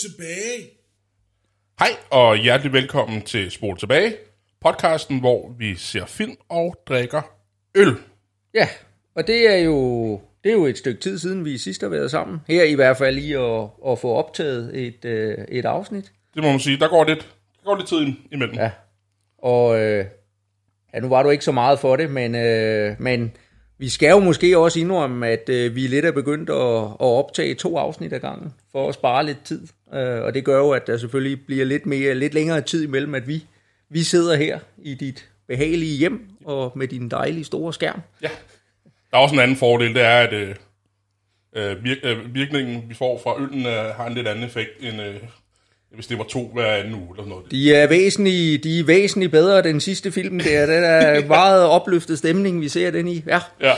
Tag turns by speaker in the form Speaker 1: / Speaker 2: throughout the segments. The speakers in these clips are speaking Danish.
Speaker 1: tilbage.
Speaker 2: Hej og hjertelig velkommen til Spol tilbage, podcasten, hvor vi ser film og drikker øl.
Speaker 3: Ja, og det er jo det er jo et stykke tid siden, vi sidst har været sammen. Her i hvert fald lige at, at få optaget et, øh, et afsnit.
Speaker 2: Det må man sige, der går lidt, der går lidt tid imellem.
Speaker 3: Ja. Og øh, ja, nu var du ikke så meget for det, men, øh, men vi skal jo måske også indrømme, at øh, vi lidt er begyndt at, at optage to afsnit ad gangen, for at spare lidt tid. Øh, og det gør jo, at der selvfølgelig bliver lidt, mere, lidt længere tid imellem, at vi, vi sidder her i dit behagelige hjem, og med din dejlige store skærm.
Speaker 2: Ja. Der er også en anden fordel, det er, at øh, øh, virk, øh, virkningen, vi får fra øllen, øh, har en lidt anden effekt, end øh, hvis det var to hver anden uge eller noget.
Speaker 3: De er væsentligt, de er væsentligt bedre den sidste film. Det er, den er meget opløftet stemning, vi ser den i. Ja.
Speaker 2: Ja.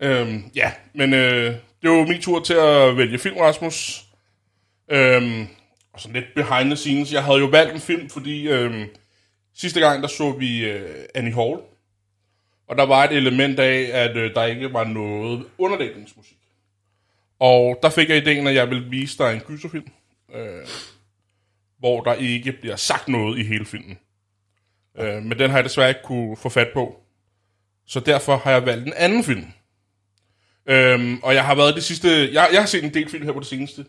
Speaker 2: Øhm, ja, men øh, det var min tur til at vælge film, Rasmus. Øhm, og sådan lidt behind the scenes. Jeg havde jo valgt en film, fordi øhm, sidste gang, der så vi øh, Annie Hall. Og der var et element af, at øh, der ikke var noget underlægningsmusik. Og der fik jeg ideen, at jeg ville vise dig en gyserfilm, øh, hvor der ikke bliver sagt noget i hele filmen. Øh, men den har jeg desværre ikke kunne få fat på. Så derfor har jeg valgt en anden film. Øhm, og jeg har været det sidste... Jeg, jeg har set en del film her på det seneste.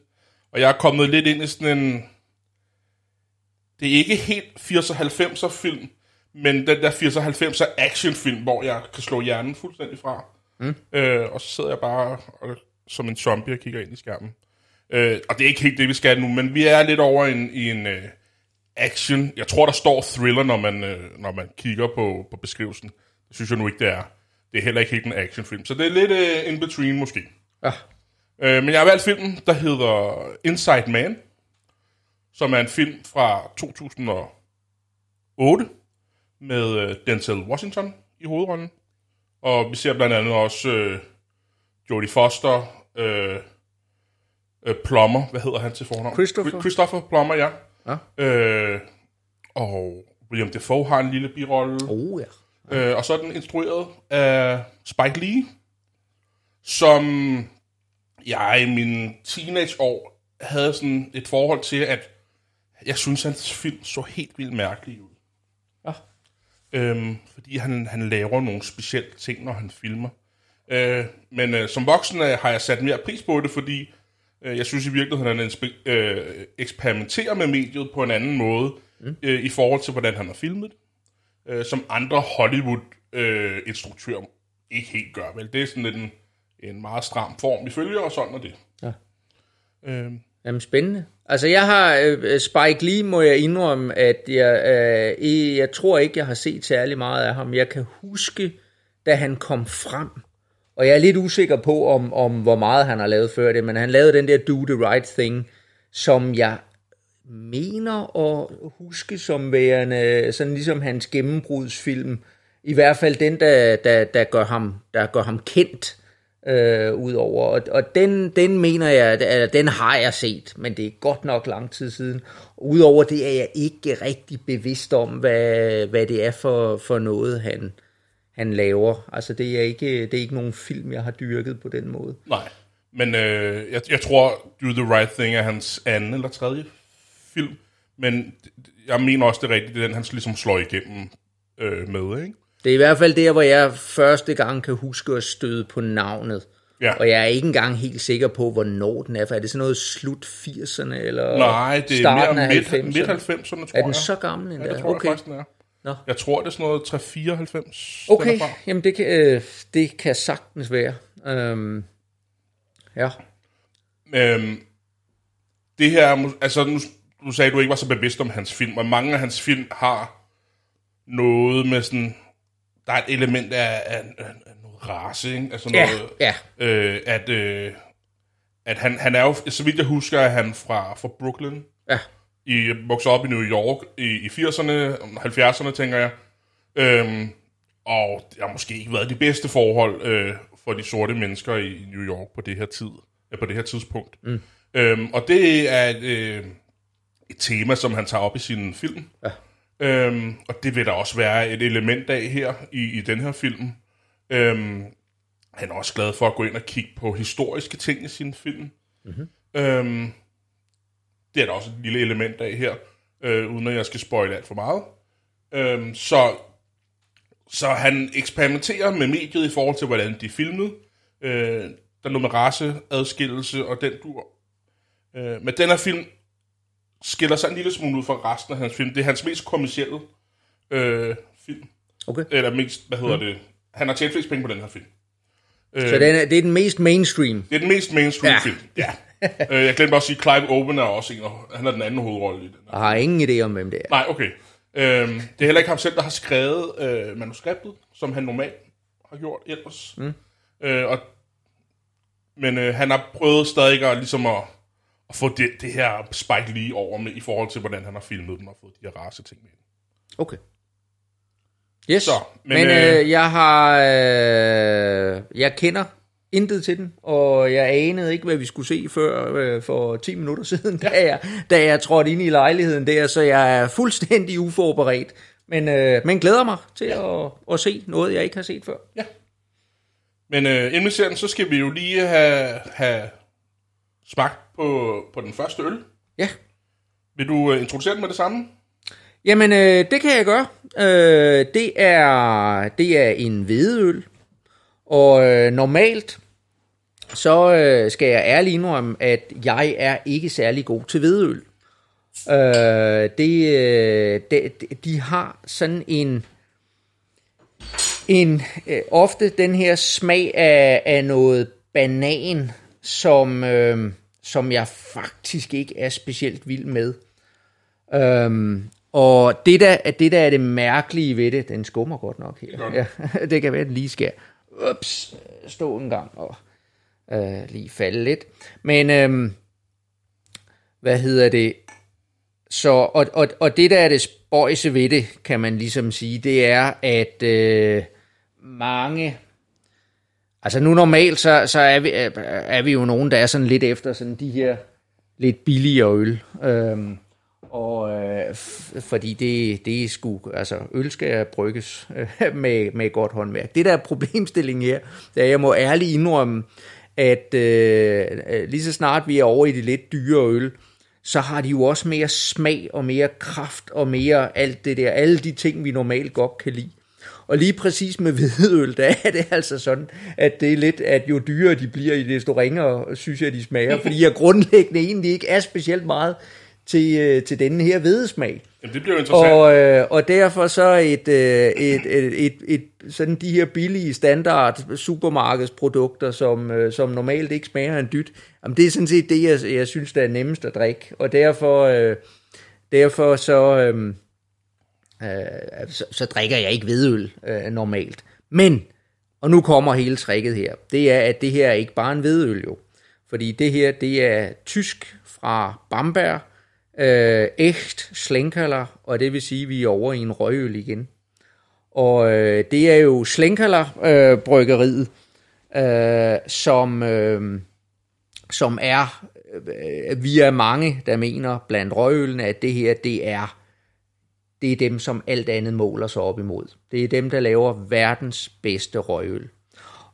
Speaker 2: Og jeg er kommet lidt ind i sådan en... Det er ikke helt 80'er 90'er film, men den der 80'er 90'er actionfilm, hvor jeg kan slå hjernen fuldstændig fra. Mm. Øh, og så sidder jeg bare og, som en zombie og kigger ind i skærmen. Øh, og det er ikke helt det, vi skal nu, men vi er lidt over en, i en øh, action. Jeg tror, der står thriller, når man, øh, når man kigger på, på beskrivelsen. Det synes jeg nu ikke, det er. Det er heller ikke helt en actionfilm. Så det er lidt øh, in between måske.
Speaker 3: ja.
Speaker 2: Øh, men jeg har valgt filmen, der hedder Inside Man, som er en film fra 2008 med øh, Denzel Washington i hovedrollen. Og vi ser blandt andet også øh, Jodie Foster, øh, øh, Plummer, hvad hedder han til fornavn?
Speaker 3: Christopher.
Speaker 2: Chri- Christopher Plummer, ja.
Speaker 3: Ja.
Speaker 2: Øh, og William Defoe har en lille birolle.
Speaker 3: Oh, ja.
Speaker 2: Øh, og så er den instrueret af Spike Lee, som jeg i mine teenageår havde sådan et forhold til, at jeg synes, hans film så helt vildt mærkelig ud.
Speaker 3: Ja.
Speaker 2: Øhm, fordi han, han laver nogle specielle ting, når han filmer. Øh, men øh, som voksen øh, har jeg sat mere pris på det, fordi øh, jeg synes i virkeligheden, han inspe- øh, eksperimenterer med mediet på en anden måde, mm. øh, i forhold til, hvordan han har filmet øh, som andre Hollywood-instruktører ikke helt gør. Vel, det er sådan lidt en, en meget stram form, vi følger, og sådan er det.
Speaker 3: Ja.
Speaker 2: Øh,
Speaker 3: Jamen, spændende. Altså, jeg har øh, Spike Lee, må jeg indrømme, at jeg, øh, jeg tror ikke, jeg har set særlig meget af ham. Jeg kan huske, da han kom frem, og jeg er lidt usikker på, om, om hvor meget han har lavet før det, men han lavede den der Do the Right Thing, som jeg mener at huske som værende sådan ligesom hans gennembrudsfilm. I hvert fald den, der, der, der, gør, ham, der gør ham kendt øh, udover. Og, og den, den mener jeg, at den har jeg set, men det er godt nok lang tid siden. Udover det er jeg ikke rigtig bevidst om, hvad, hvad det er for, for noget, han, han laver. Altså det er, ikke, det er ikke nogen film, jeg har dyrket på den måde.
Speaker 2: nej, men øh, jeg, jeg tror, Do the Right Thing er hans anden eller tredje film, men jeg mener også, det er rigtigt, det er den, han ligesom slår igennem øh, med, ikke?
Speaker 3: Det er i hvert fald der, hvor jeg første gang kan huske at støde på navnet.
Speaker 2: Ja.
Speaker 3: Og jeg er ikke engang helt sikker på, hvornår den er. For er det sådan noget slut 80'erne eller
Speaker 2: Nej, det er
Speaker 3: starten
Speaker 2: mere
Speaker 3: af
Speaker 2: midt,
Speaker 3: 90'erne?
Speaker 2: midt 90'erne, tror
Speaker 3: Er den
Speaker 2: jeg.
Speaker 3: så gammel endda?
Speaker 2: Ja, det tror
Speaker 3: okay.
Speaker 2: jeg faktisk, den er.
Speaker 3: Nå.
Speaker 2: Jeg tror, det er sådan noget 394. den
Speaker 3: Okay, jamen det kan, øh, det kan sagtens være. Øhm, ja.
Speaker 2: Øhm, det her, er altså nu, du sagde, du ikke var så bevidst om hans film, og mange af hans film har noget med sådan, der er et element af, af, af, noget race, ikke? Altså
Speaker 3: Ja,
Speaker 2: noget,
Speaker 3: ja.
Speaker 2: Øh, at, øh, at han, han er jo, så vidt jeg husker, er han fra, fra Brooklyn,
Speaker 3: Ja.
Speaker 2: i, voksede op i New York i, i 80'erne, 70'erne, tænker jeg. Øhm, og det har måske ikke været de bedste forhold øh, for de sorte mennesker i New York på det her tid, øh, på det her tidspunkt. Mm. Øhm, og det er et, øh, et tema, som han tager op i sin film.
Speaker 3: Ja.
Speaker 2: Øhm, og det vil der også være et element af her i, i den her film. Øhm, han er også glad for at gå ind og kigge på historiske ting i sin film. Mm-hmm. Øhm, det er der også et lille element af her, øh, uden at jeg skal spoile alt for meget. Øh, så, så han eksperimenterer med mediet i forhold til, hvordan de filmet. Øh, der er noget med raceadskillelse og den dur. Øh, men den her film skiller sig en lille smule ud fra resten af hans film. Det er hans mest kommercielle øh, film.
Speaker 3: Okay.
Speaker 2: Eller mest, hvad hedder mm. det? Han har tjent flest penge på den her film.
Speaker 3: Så den er, det er den mest mainstream.
Speaker 2: Det er den mest mainstream
Speaker 3: Ja.
Speaker 2: film. Ja. øh, jeg glemte også at sige, Clive Owen er også en af, han er den anden hovedrolle i den. her.
Speaker 3: Jeg har ingen idé om, hvem det er.
Speaker 2: Nej, okay. Øhm, det er heller ikke ham selv, der har skrevet øh, manuskriptet, som han normalt har gjort ellers. Mm. Øh, og, men øh, han har prøvet stadig at, ligesom at, at få det, det her Spike Lee over med, i forhold til, hvordan han har filmet dem og fået de her race ting med.
Speaker 3: Okay. Yes,
Speaker 2: Så,
Speaker 3: men,
Speaker 2: men, øh,
Speaker 3: øh, jeg har, øh, jeg kender intet til den, og jeg anede ikke, hvad vi skulle se før øh, for 10 minutter siden, da jeg, da jeg trådte ind i lejligheden der, så jeg er fuldstændig uforberedt, men, øh, men glæder mig til at, at se noget, jeg ikke har set før.
Speaker 2: Ja. Men øh, inden vi ser den, så skal vi jo lige have, have smagt på, på den første øl.
Speaker 3: Ja,
Speaker 2: Vil du øh, introducere den med det samme?
Speaker 3: Jamen, øh, det kan jeg gøre. Øh, det, er, det er en hvedeøl, og øh, normalt så øh, skal jeg ærligt indrømme, at jeg er ikke særlig god til hvedeøl. Øh, det, øh, de, de har sådan en en øh, ofte den her smag af, af noget banan, som, øh, som jeg faktisk ikke er specielt vild med. Øhm, og det der, det der er det mærkelige ved det, den skummer godt nok her.
Speaker 2: den.
Speaker 3: Ja, det kan være, at den lige skal ups, stå en gang og øh, lige falde lidt. Men øhm, hvad hedder det? Så, og, og, og det der er det spøjse ved det, kan man ligesom sige, det er, at øh, mange... Altså nu normalt, så, så er, vi, er, vi jo nogen, der er sådan lidt efter sådan de her lidt billigere øl. Øhm, og øh, f- fordi det, det er sgu, altså øl skal brygges øh, med, med godt håndværk. Det der er problemstillingen her, det er, jeg må ærligt indrømme, at øh, øh, lige så snart vi er over i de lidt dyre øl, så har de jo også mere smag og mere kraft og mere alt det der, alle de ting, vi normalt godt kan lide. Og lige præcis med hvidøl, der er det altså sådan, at det er lidt, at jo dyrere de bliver, desto ringere synes jeg, de smager, fordi jeg grundlæggende egentlig ikke er specielt meget til, øh, til denne her hvedesmag.
Speaker 2: Jamen, det bliver jo interessant.
Speaker 3: Og, øh, og derfor så et, øh, et, et, et, et, sådan de her billige standard supermarkedsprodukter, som, øh, som normalt ikke smager en dyt, jamen det er sådan set det, jeg, jeg synes, der er nemmest at drikke. Og derfor, øh, derfor så, øh, øh, så, så drikker jeg ikke hvedøl øh, normalt. Men, og nu kommer hele tricket her, det er, at det her er ikke bare en hvedøl jo. Fordi det her, det er tysk fra Bamberg, øh, echt Schlenkerler, og det vil sige, at vi er over i en røgøl igen. Og øh, det er jo Schlenkerler øh, bryggeriet, øh, som, øh, som er, øh, vi er mange, der mener blandt røgølene, at det her, det er, det er dem, som alt andet måler sig op imod. Det er dem, der laver verdens bedste røgøl.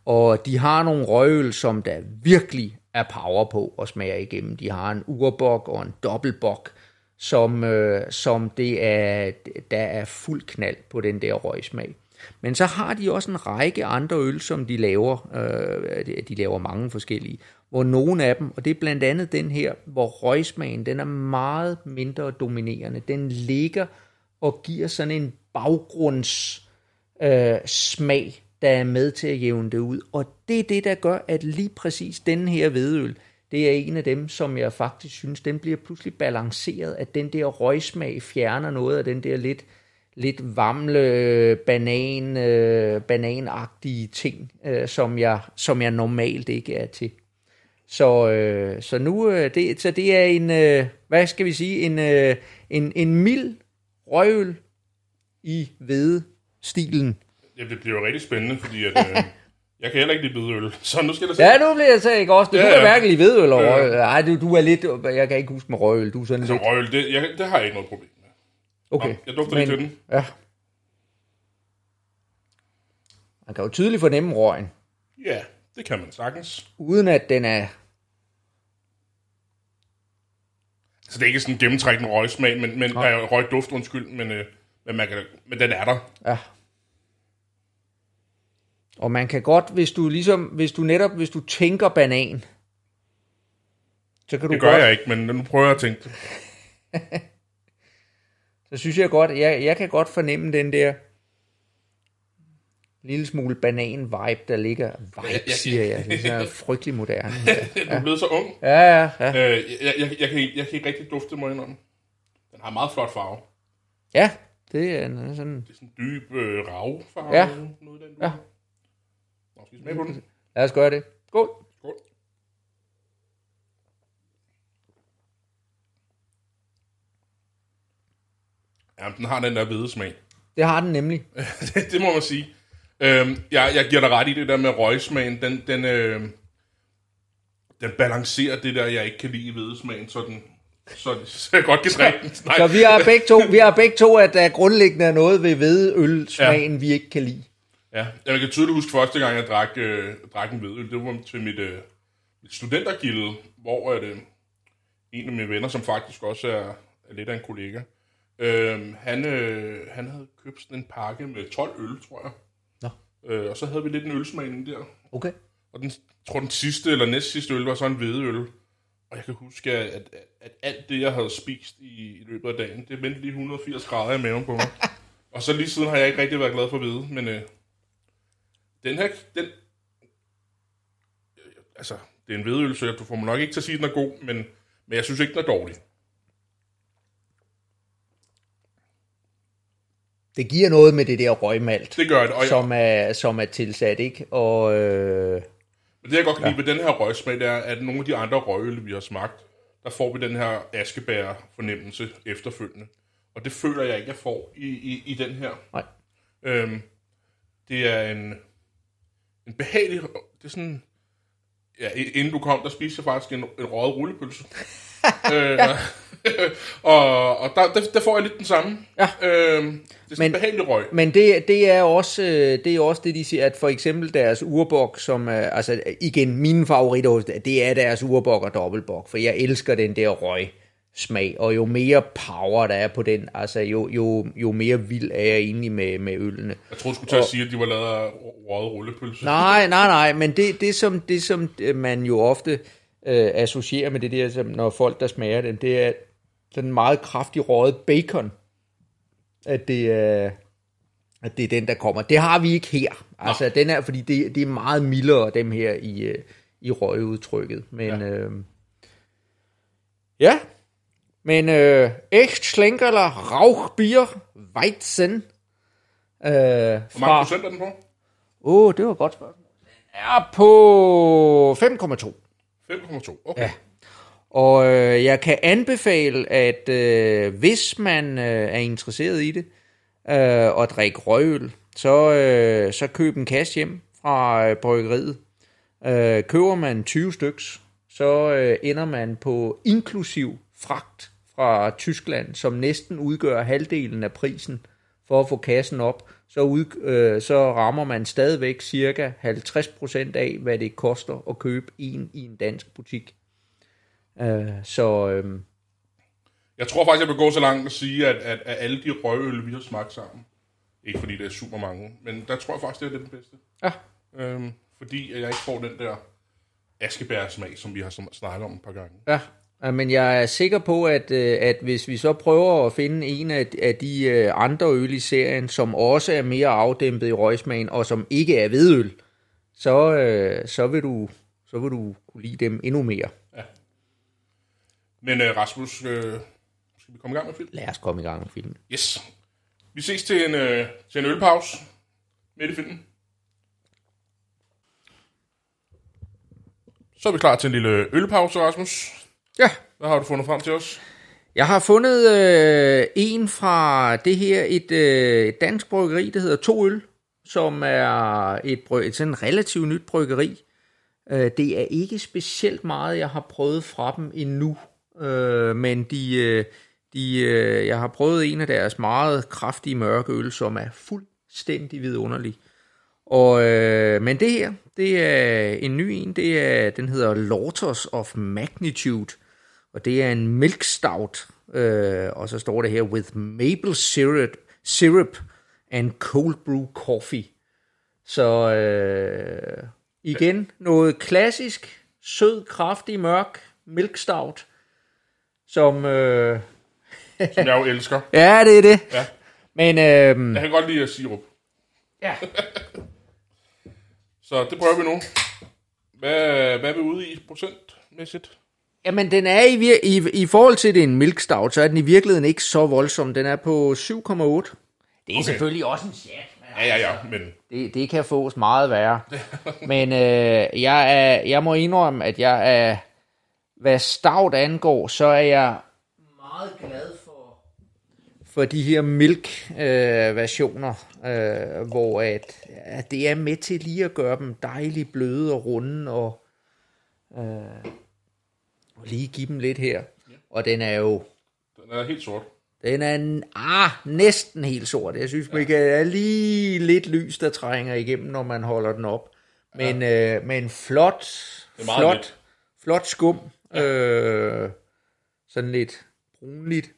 Speaker 3: Og de har nogle røgøl, som der virkelig er power på og smager igennem. De har en urbok og en dobbeltbok, som, øh, som det er, der er fuld knald på den der røgsmag. Men så har de også en række andre øl, som de laver. Øh, de- de laver mange forskellige. Hvor nogle af dem, og det er blandt andet den her, hvor røgsmagen den er meget mindre dominerende. Den ligger og giver sådan en baggrunds øh, smag, der er med til at jævne det ud. Og det er det, der gør, at lige præcis den her vedøl, det er en af dem, som jeg faktisk synes, den bliver pludselig balanceret, at den der røgsmag fjerner noget af den der lidt, lidt vamle, banan, øh, bananagtige ting, øh, som, jeg, som jeg normalt ikke er til. Så, øh, så nu, øh, det, så det er en, øh, hvad skal vi sige, en, øh, en, en mild røgøl i hvede stilen.
Speaker 2: Ja, det bliver jo rigtig spændende, fordi at, øh, jeg kan heller ikke lide hvidøl. Så nu skal der se.
Speaker 3: Ja, nu bliver jeg så ikke også. Du
Speaker 2: Ja,
Speaker 3: ja, kan hverken lide hvedøl og
Speaker 2: Ja,
Speaker 3: røgøl. Ej, du, du er lidt, jeg kan ikke huske med røgøl. Du er sådan
Speaker 2: Så
Speaker 3: lidt,
Speaker 2: røgøl, det, jeg, det har jeg ikke noget problem med.
Speaker 3: okay.
Speaker 2: Jeg dufter lidt til den.
Speaker 3: Ja. Man kan jo tydeligt fornemme røgen,
Speaker 2: Ja, det kan man sagtens.
Speaker 3: uden at den er...
Speaker 2: Så det er ikke sådan en gennemtrækkende røgsmag, men, men ja. røgduft, undskyld, men, øh, men, man kan, men den er der.
Speaker 3: Ja. Og man kan godt, hvis du ligesom, hvis du netop, hvis du tænker banan, så kan du
Speaker 2: Det gør
Speaker 3: godt,
Speaker 2: jeg ikke, men nu prøver jeg at tænke det.
Speaker 3: så synes jeg godt, jeg, jeg kan godt fornemme den der lille smule banan-vibe, der ligger. Vibe, siger jeg. Det er frygtelig moderne.
Speaker 2: Du er blevet så ung.
Speaker 3: Ja, ja, ja.
Speaker 2: Øh, jeg, jeg, jeg, kan, ikke- jeg kan ikke rigtig dufte mig indrømme. Den har en meget flot farve.
Speaker 3: Ja, det er en- sådan...
Speaker 2: Det er sådan en dyb øh, ravfarve.
Speaker 3: Ja.
Speaker 2: Noget den
Speaker 3: Ja.
Speaker 2: Nå, skal vi smage på den?
Speaker 3: Lad os gøre det. Skål.
Speaker 2: Skål. Ja, den har den der hvide smag.
Speaker 3: Det har den nemlig.
Speaker 2: det, det må man sige. Øhm, jeg, jeg giver dig ret i det der med røgsmagen. Den, den, øh, den balancerer det der, jeg ikke kan lide i hvedesmagen, så, den, så, så jeg godt kan drikke den. Nej,
Speaker 3: Så vi har begge to, vi har begge to at der grundlæggende er noget ved hvedeøl-smagen, ja. vi ikke kan lide.
Speaker 2: Ja, jeg kan tydeligt huske første gang, jeg drak, øh, drak en hvedøl. Det var til mit, øh, mit studentergilde, hvor at, øh, en af mine venner, som faktisk også er, er lidt af en kollega, øh, han, øh, han havde købt sådan en pakke med 12 øl, tror jeg. Øh, og så havde vi lidt en ølsmagning der.
Speaker 3: Okay.
Speaker 2: Og den, jeg tror, den sidste eller næst sidste øl var så en hvedeøl. Og jeg kan huske, at, at, at alt det, jeg havde spist i, i løbet af dagen, det vendte lige 180 grader i maven på mig. og så lige siden har jeg ikke rigtig været glad for hvede, men øh, den her, den, altså, det er en hvedeøl, så du får mig nok ikke til at sige, at den er god, men, men jeg synes ikke, den er dårlig.
Speaker 3: Det giver noget med det der røgmalt,
Speaker 2: Det gør det, og
Speaker 3: som er, som er tilsat, ikke? Og øh,
Speaker 2: Men det, jeg godt kan lide ved den her røgsmag, det er, at nogle af de andre røgøl, vi har smagt, der får vi den her askebær-fornemmelse efterfølgende. Og det føler jeg ikke, jeg får i, i, i den her.
Speaker 3: nej.
Speaker 2: Øhm, det er en, en behagelig... Det er sådan... Ja, inden du kom, der spiste jeg faktisk en, en røget rullepølse. Øh, og og der, der, der får jeg lidt den samme.
Speaker 3: Ja.
Speaker 2: Øhm, det er
Speaker 3: Men-
Speaker 2: behagelig røg.
Speaker 3: Men det, det, er også, øh, det er også det, de siger, at for eksempel deres urbok, som er, altså igen, mine favoritter, det er deres urbok og dobbeltbok, for jeg elsker den der røg smag, og jo mere power der er på den, altså jo, jo, jo mere vild er jeg egentlig med, med ølene.
Speaker 2: Jeg troede, du skulle til at sige, at de var lavet af røget rullepølse.
Speaker 3: Nej, nej, nej, men det, det, som, det som øh, man jo ofte øh, associerer med det der, som når folk der smager dem, det er den meget kraftig røget bacon, at det er, at det er den, der kommer. Det har vi ikke her. Altså, den er, fordi det, det er meget mildere, dem her i, øh, i røgudtrykket. Men ja, øh, ja. men øh, echt Schlenkerler Rauchbier Weizen øh,
Speaker 2: Hvor mange
Speaker 3: fra...
Speaker 2: procent er den på?
Speaker 3: Åh, oh, det var et godt spørgsmål. Den er på 5,2.
Speaker 2: 5,2. Okay.
Speaker 3: Ja. Og øh, jeg kan anbefale, at øh, hvis man øh, er interesseret i det, øh, og drikke røgøl, så, øh, så køb en kasse hjem fra øh, bryggeriet. Øh, køber man 20 styks, så øh, ender man på inklusiv fragt fra Tyskland, som næsten udgør halvdelen af prisen for at få kassen op. Så, ud, øh, så rammer man stadigvæk cirka 50% af, hvad det koster at købe en i en dansk butik. Øh, så øh,
Speaker 2: Jeg tror faktisk, jeg vil gå så langt at sige, at, at, at alle de røgøl, vi har smagt sammen, ikke fordi det er super mange, men der tror jeg faktisk, det er den bedste.
Speaker 3: ja,
Speaker 2: Øhm, fordi jeg ikke får den der askebærsmag, som vi har sn- snakket om et par gange.
Speaker 3: ja. Ja, Men jeg er sikker på, at, øh, at hvis vi så prøver at finde en af, af de øh, andre øl i serien, som også er mere afdæmpet i røgsmagen, og som ikke er hvedøl, så, øh, så, vil du, så vil du kunne lide dem endnu mere.
Speaker 2: Men øh, Rasmus, øh, skal vi komme i gang med film?
Speaker 3: Lad os komme i gang med filmen.
Speaker 2: Yes. Vi ses til en, øh, til en ølpause midt i filmen. Så er vi klar til en lille ølpause, Rasmus.
Speaker 3: Ja,
Speaker 2: Hvad har du fundet frem til os?
Speaker 3: Jeg har fundet øh, en fra det her, et, øh, et dansk bryggeri, der hedder To Øl, som er et, et sådan relativt nyt bryggeri. Øh, det er ikke specielt meget, jeg har prøvet fra dem endnu, øh, men de, øh, de, øh, jeg har prøvet en af deres meget kraftige mørke øl, som er fuldstændig vidunderlig. Og, øh, men det her, det er en ny en, det er, den hedder Lorters of Magnitude, Og det er en milk stout, øh, og så står det her, with maple syrup, syrup and cold brew coffee. Så øh, igen, noget klassisk, sød, kraftig, mørk milk stout, som... Øh,
Speaker 2: Som jeg jo elsker.
Speaker 3: ja, det er det.
Speaker 2: Ja.
Speaker 3: Men øh,
Speaker 2: Jeg kan godt lide sirup.
Speaker 3: ja,
Speaker 2: Så det prøver vi nu. Hvad, hvad er vi ude i procentmæssigt?
Speaker 3: Jamen, den er i, vir- i, i forhold til det er en milk stout, så er den i virkeligheden ikke så voldsom. Den er på 7,8. Det er okay. selvfølgelig også en chat.
Speaker 2: Ja, ja, ja, men
Speaker 3: Det, det kan fås meget værre. Men øh, jeg, er, jeg må indrømme, at jeg er, hvad stout angår, så er jeg meget glad for, for de her milk-versioner, øh, hvor at, at det er med til lige at gøre dem dejligt bløde og runde, og, øh, og lige give dem lidt her. Og den er jo
Speaker 2: den er helt sort.
Speaker 3: den er en, ah, næsten helt sort. Jeg synes, det er lige lidt lys, der trænger igennem, når man holder den op. Men, ja. øh, men flot, flot,
Speaker 2: lidt.
Speaker 3: flot skum. Ja. Øh, sådan lidt brunligt.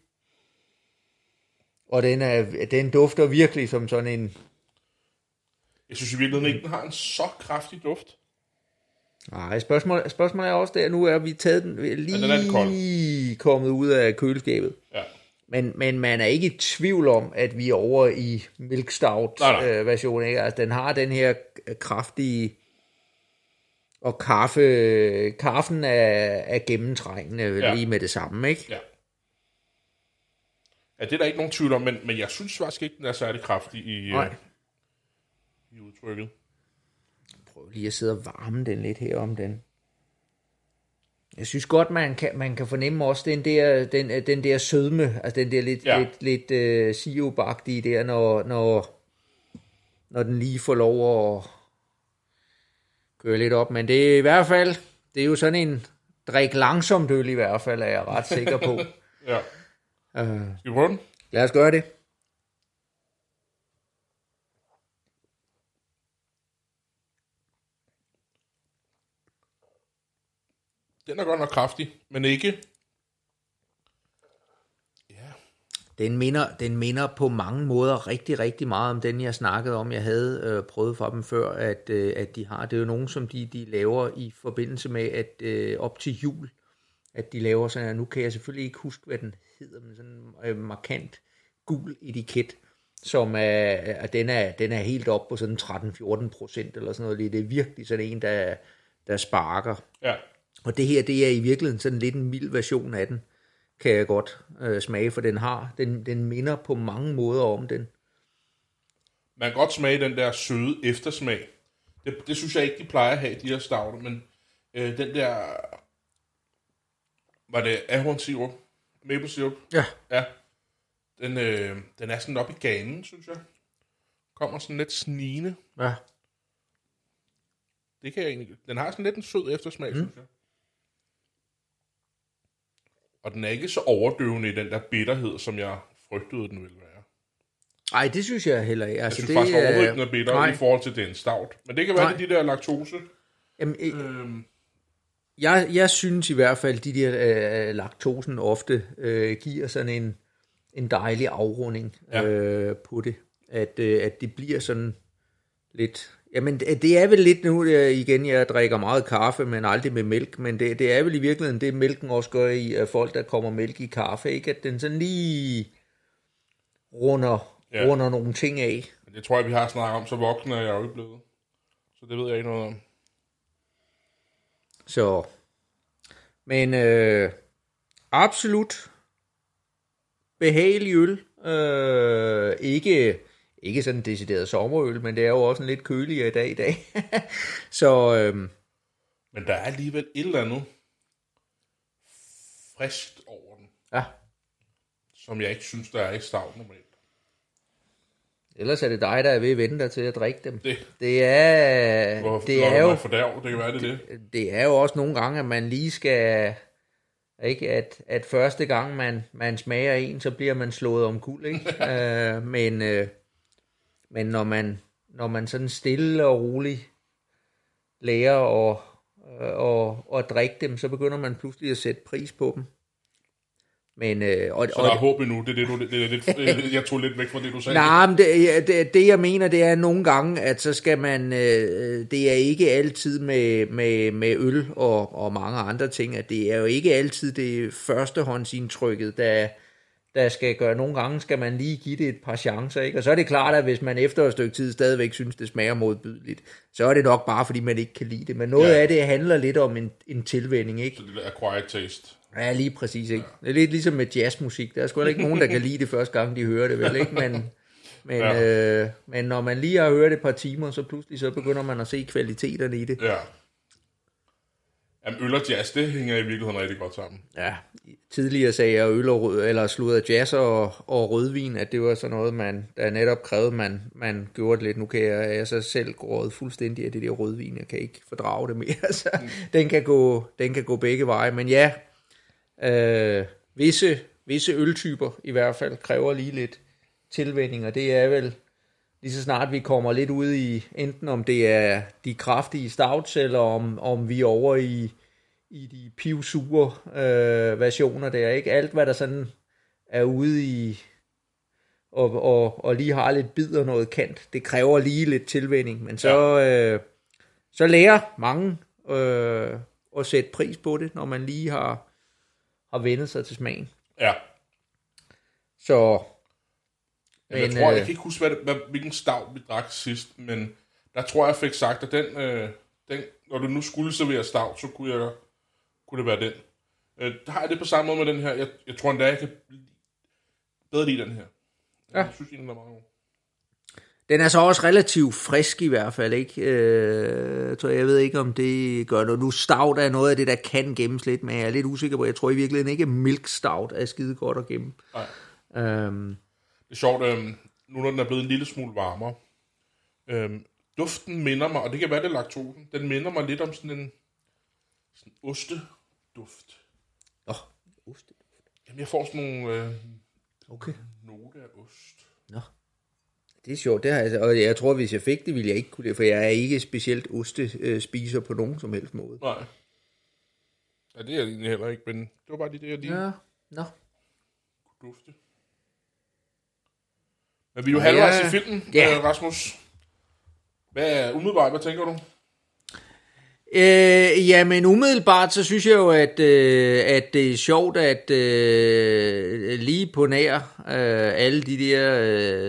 Speaker 3: Og den, er, den dufter virkelig som sådan en...
Speaker 2: Jeg synes i virkeligheden ikke, den har en så kraftig duft.
Speaker 3: Nej, spørgsmålet, spørgsmålet er også der, nu er vi taget den lige
Speaker 2: den er
Speaker 3: kommet ud af køleskabet.
Speaker 2: Ja.
Speaker 3: Men, men man er ikke i tvivl om, at vi er over i Milk Stout
Speaker 2: Nej, nej.
Speaker 3: øh, version. Ikke? Altså, den har den her kraftige og kaffe, kaffen er, er gennemtrængende
Speaker 2: Ja.
Speaker 3: lige med det samme, ikke?
Speaker 2: Ja. Ja, det er der ikke nogen tvivl om, men, men jeg synes faktisk ikke, den er særlig kraftig i, øh, i udtrykket.
Speaker 3: Lige at sidde og varme den lidt her om den. Jeg synes godt, man kan, man kan fornemme også den der, den, den der sødme, altså den der lidt,
Speaker 2: Ja.
Speaker 3: lidt, lidt uh, sirupagtige der, når, når, når den lige får lov at køre lidt op. Men det er i hvert fald, det er jo sådan en drik langsomt øl i hvert fald, er jeg ret sikker på.
Speaker 2: Ja.
Speaker 3: uh,
Speaker 2: Skal vi prøve den?
Speaker 3: lad os gøre det.
Speaker 2: Den er godt nok kraftig, men ikke... Ja,
Speaker 3: Den minder, den minder på mange måder rigtig, rigtig meget om den, jeg snakkede om, jeg havde øh, prøvet fra dem før, at, øh, at de har. Det er jo nogen, som de, de laver i forbindelse med, at øh, op til jul, at de laver sådan, og nu kan jeg selvfølgelig ikke huske, hvad den hedder, men sådan en øh, markant gul etiket, som er, at den er, den er helt op på sådan 13-14 procent eller sådan noget. Det er virkelig sådan en, der, der sparker.
Speaker 2: ja.
Speaker 3: Og det her, det er i virkeligheden sådan lidt en mild version af den, kan jeg godt øh, smage, for den har, den, den minder på mange måder om den.
Speaker 2: Man kan godt smage den der søde eftersmag. Det, det synes jeg ikke, de plejer at have, de her stauder, men øh, den der... Var det ahornsirup? Maple syrup?
Speaker 3: Ja.
Speaker 2: Ja. Den, øh, den er sådan op i ganen, synes jeg. Kommer sådan lidt snigende.
Speaker 3: Ja.
Speaker 2: Det kan jeg egentlig... Den har sådan lidt en sød eftersmag, mm. synes jeg. Og den er ikke så overdøvende i den der bitterhed, som jeg frygtede, den ville være.
Speaker 3: Ej, det synes jeg heller ikke.
Speaker 2: Jeg
Speaker 3: Altså,
Speaker 2: synes
Speaker 3: det,
Speaker 2: faktisk overhovedet
Speaker 3: øh,
Speaker 2: den er bitter
Speaker 3: nej.
Speaker 2: i forhold til den stout. Men det kan være,
Speaker 3: Nej.
Speaker 2: det er de der laktose.
Speaker 3: Jamen, øh,
Speaker 2: Øhm,
Speaker 3: jeg, jeg synes i hvert fald, de der øh, laktosen ofte øh, giver sådan en, en dejlig afrunding
Speaker 2: Ja.
Speaker 3: øh, på det. At, øh, at det bliver sådan lidt... Jamen, det er vel lidt nu, øh, igen, jeg drikker meget kaffe, men aldrig med mælk, men det, det er vel i virkeligheden det, mælken også gør i at folk, der kommer mælk i kaffe, ikke? At den sådan lige runder,
Speaker 2: Ja.
Speaker 3: runder nogle ting af.
Speaker 2: men det tror jeg, vi har snakket om, så voksen er jeg jo ikke blevet. Så det ved jeg ikke noget om.
Speaker 3: Så, men øh, absolut behagelig øl. Øh, ikke, ikke sådan en decideret sommerøl, men det er jo også en lidt køligere i dag i dag. så øh,
Speaker 2: Men der er alligevel et eller andet friskt over den,
Speaker 3: ja,
Speaker 2: som jeg ikke synes, der er i stout normalt.
Speaker 3: ellers er det dig, der er ved at vente dig til at drikke dem.
Speaker 2: Det,
Speaker 3: Det er,
Speaker 2: hvor,
Speaker 3: det er jo
Speaker 2: For der, det kan være, det er det.
Speaker 3: det er jo også nogle gange, at man lige skal, ikke, at, at første gang man, man smager en, så bliver man slået om kul, ikke? øh, men, øh, men når man, når man sådan stille og roligt lærer at, øh, at, at drikke dem, så begynder man pludselig at sætte pris på dem. Men, øh, og,
Speaker 2: Så der er håb endnu. Det er det, du, det er lidt, jeg tog lidt væk fra det, du sagde.
Speaker 3: Nej, men det, det, det jeg mener, det er nogle gange, at så skal man, øh, det er ikke altid med, med, med øl og, og mange andre ting, at det er jo ikke altid det førstehåndsindtrykket, der, der skal gøre. Nogle gange skal man lige give det et par chancer, ikke? Og så er det klart, at hvis man efter et stykke tid stadigvæk synes, det smager modbydeligt, så er det nok bare, fordi man ikke kan lide det. Men noget
Speaker 2: Ja.
Speaker 3: ja. af det handler lidt om en, en tilvænning, ikke?
Speaker 2: Så det der acquired taste.
Speaker 3: Ja, lige præcis, ikke? Det er lidt ligesom med jazzmusik. Der er sgu ikke nogen, der kan lide det første gang, de hører det, vel, ikke? Men, men,
Speaker 2: Ja.
Speaker 3: ja. øh, men når man lige har hørt det et par timer, så pludselig så begynder man at se kvaliteterne i det.
Speaker 2: Ja. Jamen, øl og jazz, det hænger i virkeligheden rigtig godt sammen.
Speaker 3: Ja, tidligere sagde jeg øl og rød, eller sludder jazz og, og rødvin, at det var sådan noget, man, der netop krævede, man, man gjorde det lidt. Nu kan jeg, jeg så selv gået fuldstændig af det der rødvin. Jeg kan ikke fordrage det mere. Så den, kan gå, den kan gå begge veje. Men ja, øh, visse, visse øltyper i hvert fald kræver lige lidt tilvænning, og det er vel lige så snart vi kommer lidt ud i, enten om det er de kraftige stouts, eller om, om vi er over i, i de pivsure øh, versioner der, ikke? Alt, hvad der sådan er ude i, og, og, og lige har lidt bid og noget kant, det kræver lige lidt tilvænning, men så, øh, så lærer mange øh, at sætte pris på det, når man lige har, har vendet sig til smagen.
Speaker 2: Ja.
Speaker 3: Så,
Speaker 2: Men, jeg tror,
Speaker 3: øh,
Speaker 2: jeg kan ikke huske, hvad, det- hvad, hvilken stav vi drak sidst, men der tror jeg, jeg fik sagt, at den, øh, den, når du nu skulle servere stav, så kunne, jeg, kunne det være den. Øh, der har jeg det på samme måde med den her. Jeg, jeg tror endda, jeg kan bedre lide den her.
Speaker 3: Ja.
Speaker 2: Jeg synes egentlig, den er meget god.
Speaker 3: Den er så også relativt frisk i hvert fald, ikke? Øh, så jeg ved ikke, om det gør noget. Nu stout er noget af det, der kan gemmes lidt, men jeg er lidt usikker på. Jeg tror i virkeligheden ikke, at milk stout er skide godt at gemme.
Speaker 2: Nej.
Speaker 3: Øhm,
Speaker 2: Det er sjovt, øh, nu når den er blevet en lille smule varmere. Øh, duften minder mig, og det kan være det er laktosen, den minder mig lidt om sådan en sådan osteduft.
Speaker 3: åh, ost.
Speaker 2: Jamen, jeg får sådan nogle øh,
Speaker 3: Okay.
Speaker 2: note af ost.
Speaker 3: Nå. Det er sjovt, det har jeg, og jeg tror, hvis jeg fik det, ville jeg ikke kunne det, for jeg er ikke specielt ostespiser på nogen som helst måde.
Speaker 2: Nej. Ja, det er jeg egentlig heller ikke, men det var bare lige det, jeg lige ja.
Speaker 3: Ja, nå.
Speaker 2: kunne dufte. Men vi er jo halvvejs
Speaker 3: Ja.
Speaker 2: i filmen,
Speaker 3: Ja.
Speaker 2: øh, Rasmus. Hvad er umiddelbart, hvad tænker du?
Speaker 3: Øh, ja, men umiddelbart, så synes jeg jo, at, øh, at det er sjovt, at øh, lige på nær øh, alle de der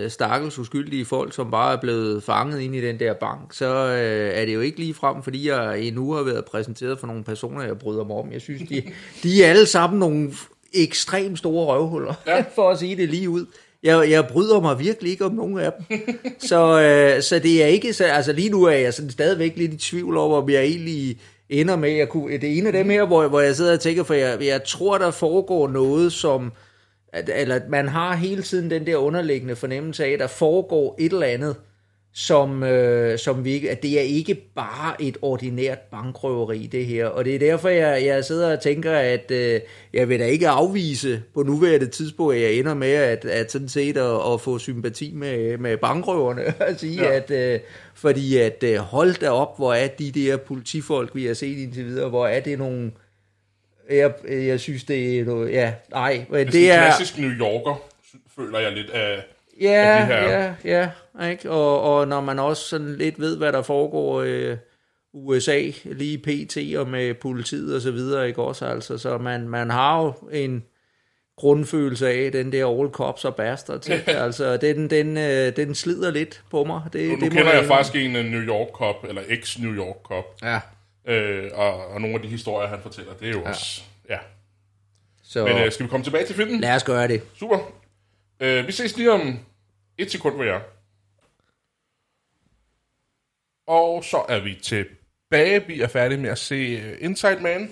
Speaker 3: øh, stakkels uskyldige folk, som bare er blevet fanget ind i den der bank, så øh, er det jo ikke lige frem, fordi jeg endnu har været præsenteret for nogle personer, jeg bryder mig om. Jeg synes, de, de er alle sammen nogle ekstremt store røvhuller,
Speaker 2: ja.
Speaker 3: for at sige det lige ud. Jeg, jeg bryder mig virkelig ikke om nogen af dem. så, øh, så det er ikke så, altså lige nu er jeg sådan stadigvæk lidt i tvivl over, om jeg egentlig ender med, jeg kunne, det er en af dem her, hvor, hvor jeg sidder og tænker, for jeg, jeg tror, der foregår noget, som, at, eller at man har hele tiden den der underliggende fornemmelse af, at der foregår et eller andet, som, øh, som vi ikke, at det er ikke bare et ordinært bankrøveri, det her. Og det er derfor, jeg, jeg sidder og tænker, at øh, jeg vil da ikke afvise på nuværende tidspunkt, at jeg ender med at, at sådan set at, at få sympati med, med bankrøverne. At sige,
Speaker 2: Ja.
Speaker 3: ja. at, øh, fordi at øh, hold da op, hvor er de der politifolk, vi har set indtil videre, hvor er det nogle... Jeg, jeg synes, det er noget... Ja, nej, men
Speaker 2: Det,
Speaker 3: det
Speaker 2: er klassisk New Yorker, føler jeg lidt af.
Speaker 3: Ja,
Speaker 2: af de her-
Speaker 3: ja, ja, ikke? Og, og når man også sådan lidt ved, hvad der foregår i øh, USA, lige PT og med politiet og så videre, ikke også? Altså, så man, man har jo en grundfølelse af den der all cops og bastards, ikke? altså, den, den, øh, den slider lidt på mig. Det,
Speaker 2: Nu, nu
Speaker 3: det må
Speaker 2: kender jeg faktisk en øh, New York Cop, eller ex-New York Cop,
Speaker 3: Ja,
Speaker 2: øh, og, og nogle af de historier, han fortæller, det er jo ja. også... Ja.
Speaker 3: så
Speaker 2: Men øh, skal vi komme tilbage til filmen?
Speaker 3: lad os gøre det.
Speaker 2: Super. Øh, vi ses lige om et sekund, hvor jeg er. Og så er vi tilbage. Vi er færdige med at se uh, Inside Man.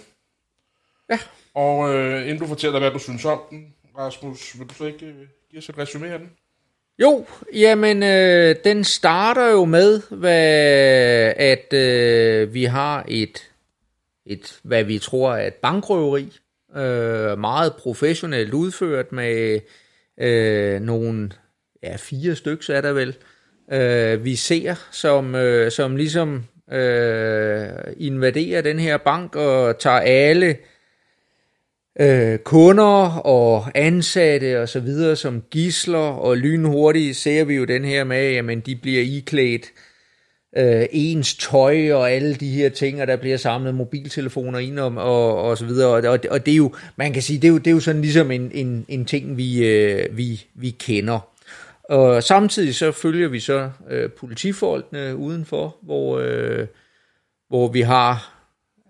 Speaker 3: Ja.
Speaker 2: Og øh, inden du fortæller, hvad du synes om den, Rasmus, vil du så ikke øh, give os et resume af den?
Speaker 3: Jo, jamen, øh, den starter jo med, hvad, at øh, vi har et, et, hvad vi tror er et bankrøveri, øh, meget professionelt udført med øh, nogle, ja, fire stykker er der vel, øh, øh, vi ser, som, øh, som ligesom øh, invaderer den her bank og tager alle øh, kunder og ansatte og så videre som gisler, og lynhurtigt ser vi jo den her med, jamen de bliver iklædt øh, ens tøj og alle de her ting, og der bliver samlet mobiltelefoner ind og, og, og så videre, og, og, og det er jo, man kan sige, det er jo, det er jo sådan ligesom en, en, en ting, vi, øh, vi, vi kender. Og samtidig så følger vi så øh, politifolkene udenfor, hvor, øh, hvor vi har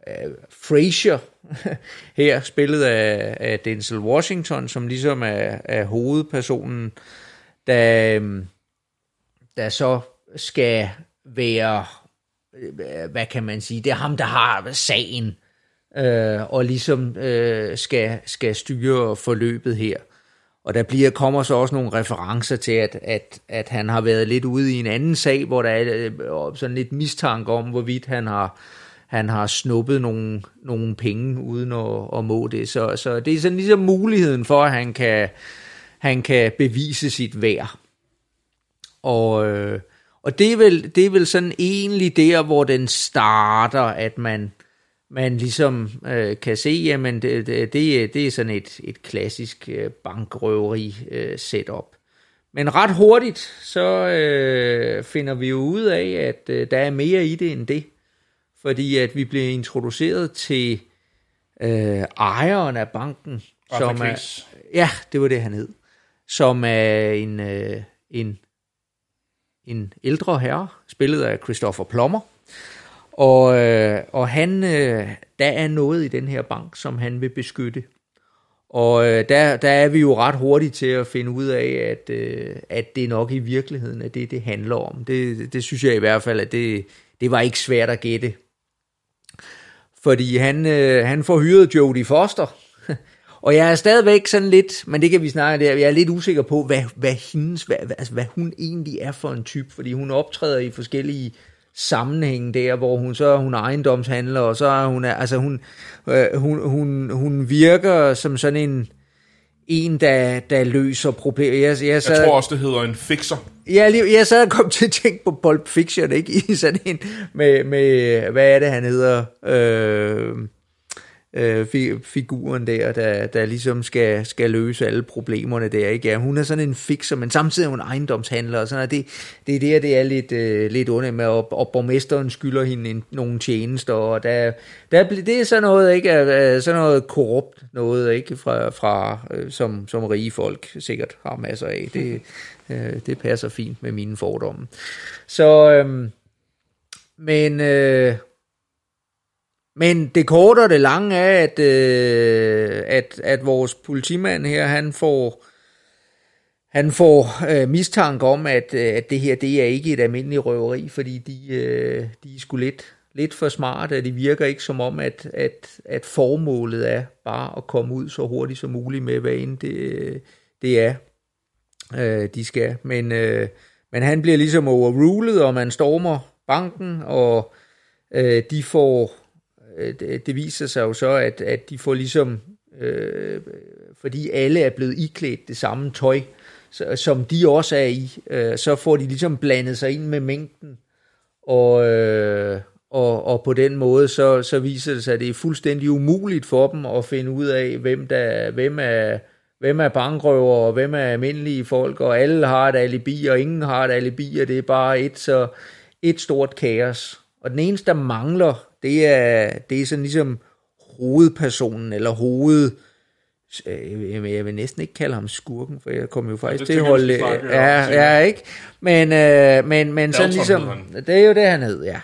Speaker 3: øh, Frazier her, spillet af, af Denzel Washington, som ligesom er, er hovedpersonen, der, øh, der så skal være, øh, hvad kan man sige, det er ham, der har sagen, øh, og ligesom øh, skal, skal styre forløbet her. Og der bliver, kommer så også nogle referencer til, at, at, at han har været lidt ude i en anden sag, hvor der er øh, sådan lidt mistanke om, hvorvidt han har, han har snuppet nogle, nogle penge uden at, at må det. Så, så det er sådan ligesom muligheden for, at han kan, han kan bevise sit værd. Og, øh, og det er, vel, det er vel sådan egentlig der, hvor den starter, at man, man ligesom øh, kan se, jamen det, det, det er sådan et, et klassisk øh, bankrøveri øh, setup. Men ret hurtigt, så øh, finder vi jo ud af, at øh, der er mere i det end det. Fordi at vi bliver introduceret til øh, ejeren af banken, som er, ja, det var det han hed, som er en, øh, en, en ældre herre, spillet af Christopher Plummer. Og, øh, og han, øh, der er noget i den her bank, som han vil beskytte. Og øh, der, der er vi jo ret hurtigt til at finde ud af, at, øh, at det nok i virkeligheden er det, det handler om. Det, det synes jeg i hvert fald, at det, det var ikke svært at gætte. Fordi han, øh, han får hyret Jodie Foster. Og jeg er stadigvæk sådan lidt, men det kan vi snakke der, jeg er lidt usikker på, hvad, hvad, hendes, hvad, altså, hvad hun egentlig er for en type, fordi hun optræder i forskellige sammenhænge der, hvor hun så er hun ejendomshandler, og så er hun, altså hun, øh, hun, hun, hun virker som sådan en, en, der, der løser problemer. Jeg, jeg, sad,
Speaker 2: Jeg tror også, det hedder en fixer.
Speaker 3: jeg, lige- jeg sad og kom til at tænke på Pulp Fiction, ikke? I sådan en, med, med hvad er det, han hedder? Øh, øh, figuren der, der, der ligesom skal, skal løse alle problemerne der, ikke? Ja, hun er sådan en fixer, men samtidig er hun ejendomshandler, og sådan, og det, det er der, det er lidt, øh, lidt under med, og, og borgmesteren skylder hende en, nogle tjenester, og der, der, det er sådan noget, ikke? Sådan noget korrupt noget, ikke? Fra, fra øh, som, som rige folk sikkert har masser af. Det, øh, det passer fint med mine fordomme. Så, øh, men... Øh, men det korte og det lange er, at, øh, at, at vores politimand her, han får, han får øh, mistanke om, at, øh, at det her det er ikke et almindeligt røveri, fordi de, øh, de er sgu lidt, lidt for smarte, og det virker ikke som om, at, at, at formålet er bare at komme ud så hurtigt som muligt med, hvad end det, det er, øh, de skal. Men, øh, men han bliver ligesom overrulet, og man stormer banken, og øh, de får Øh, det, det viser sig jo så, at, at de får ligesom, øh, fordi alle er blevet iklædt det samme tøj, så, som de også er i, øh, så får de ligesom blandet sig ind med mængden, og, øh, og, og på den måde, så, så viser det sig, at det er fuldstændig umuligt for dem at finde ud af, hvem, der, hvem er hvem er bankrøver, og hvem er almindelige folk, og alle har et alibi, og ingen har et alibi, og det er bare et, så, et stort kaos. Og den eneste, der mangler, det er, det er sådan ligesom hovedpersonen, eller hoved... øh, Jeg vil- næsten ikke kalde ham skurken, for jeg kommer jo faktisk
Speaker 2: det
Speaker 3: til at holde...
Speaker 2: snakke
Speaker 3: Ja, ja, ikke? Men, øh, men, men sådan ligesom... Det er jo det, han hed, ja.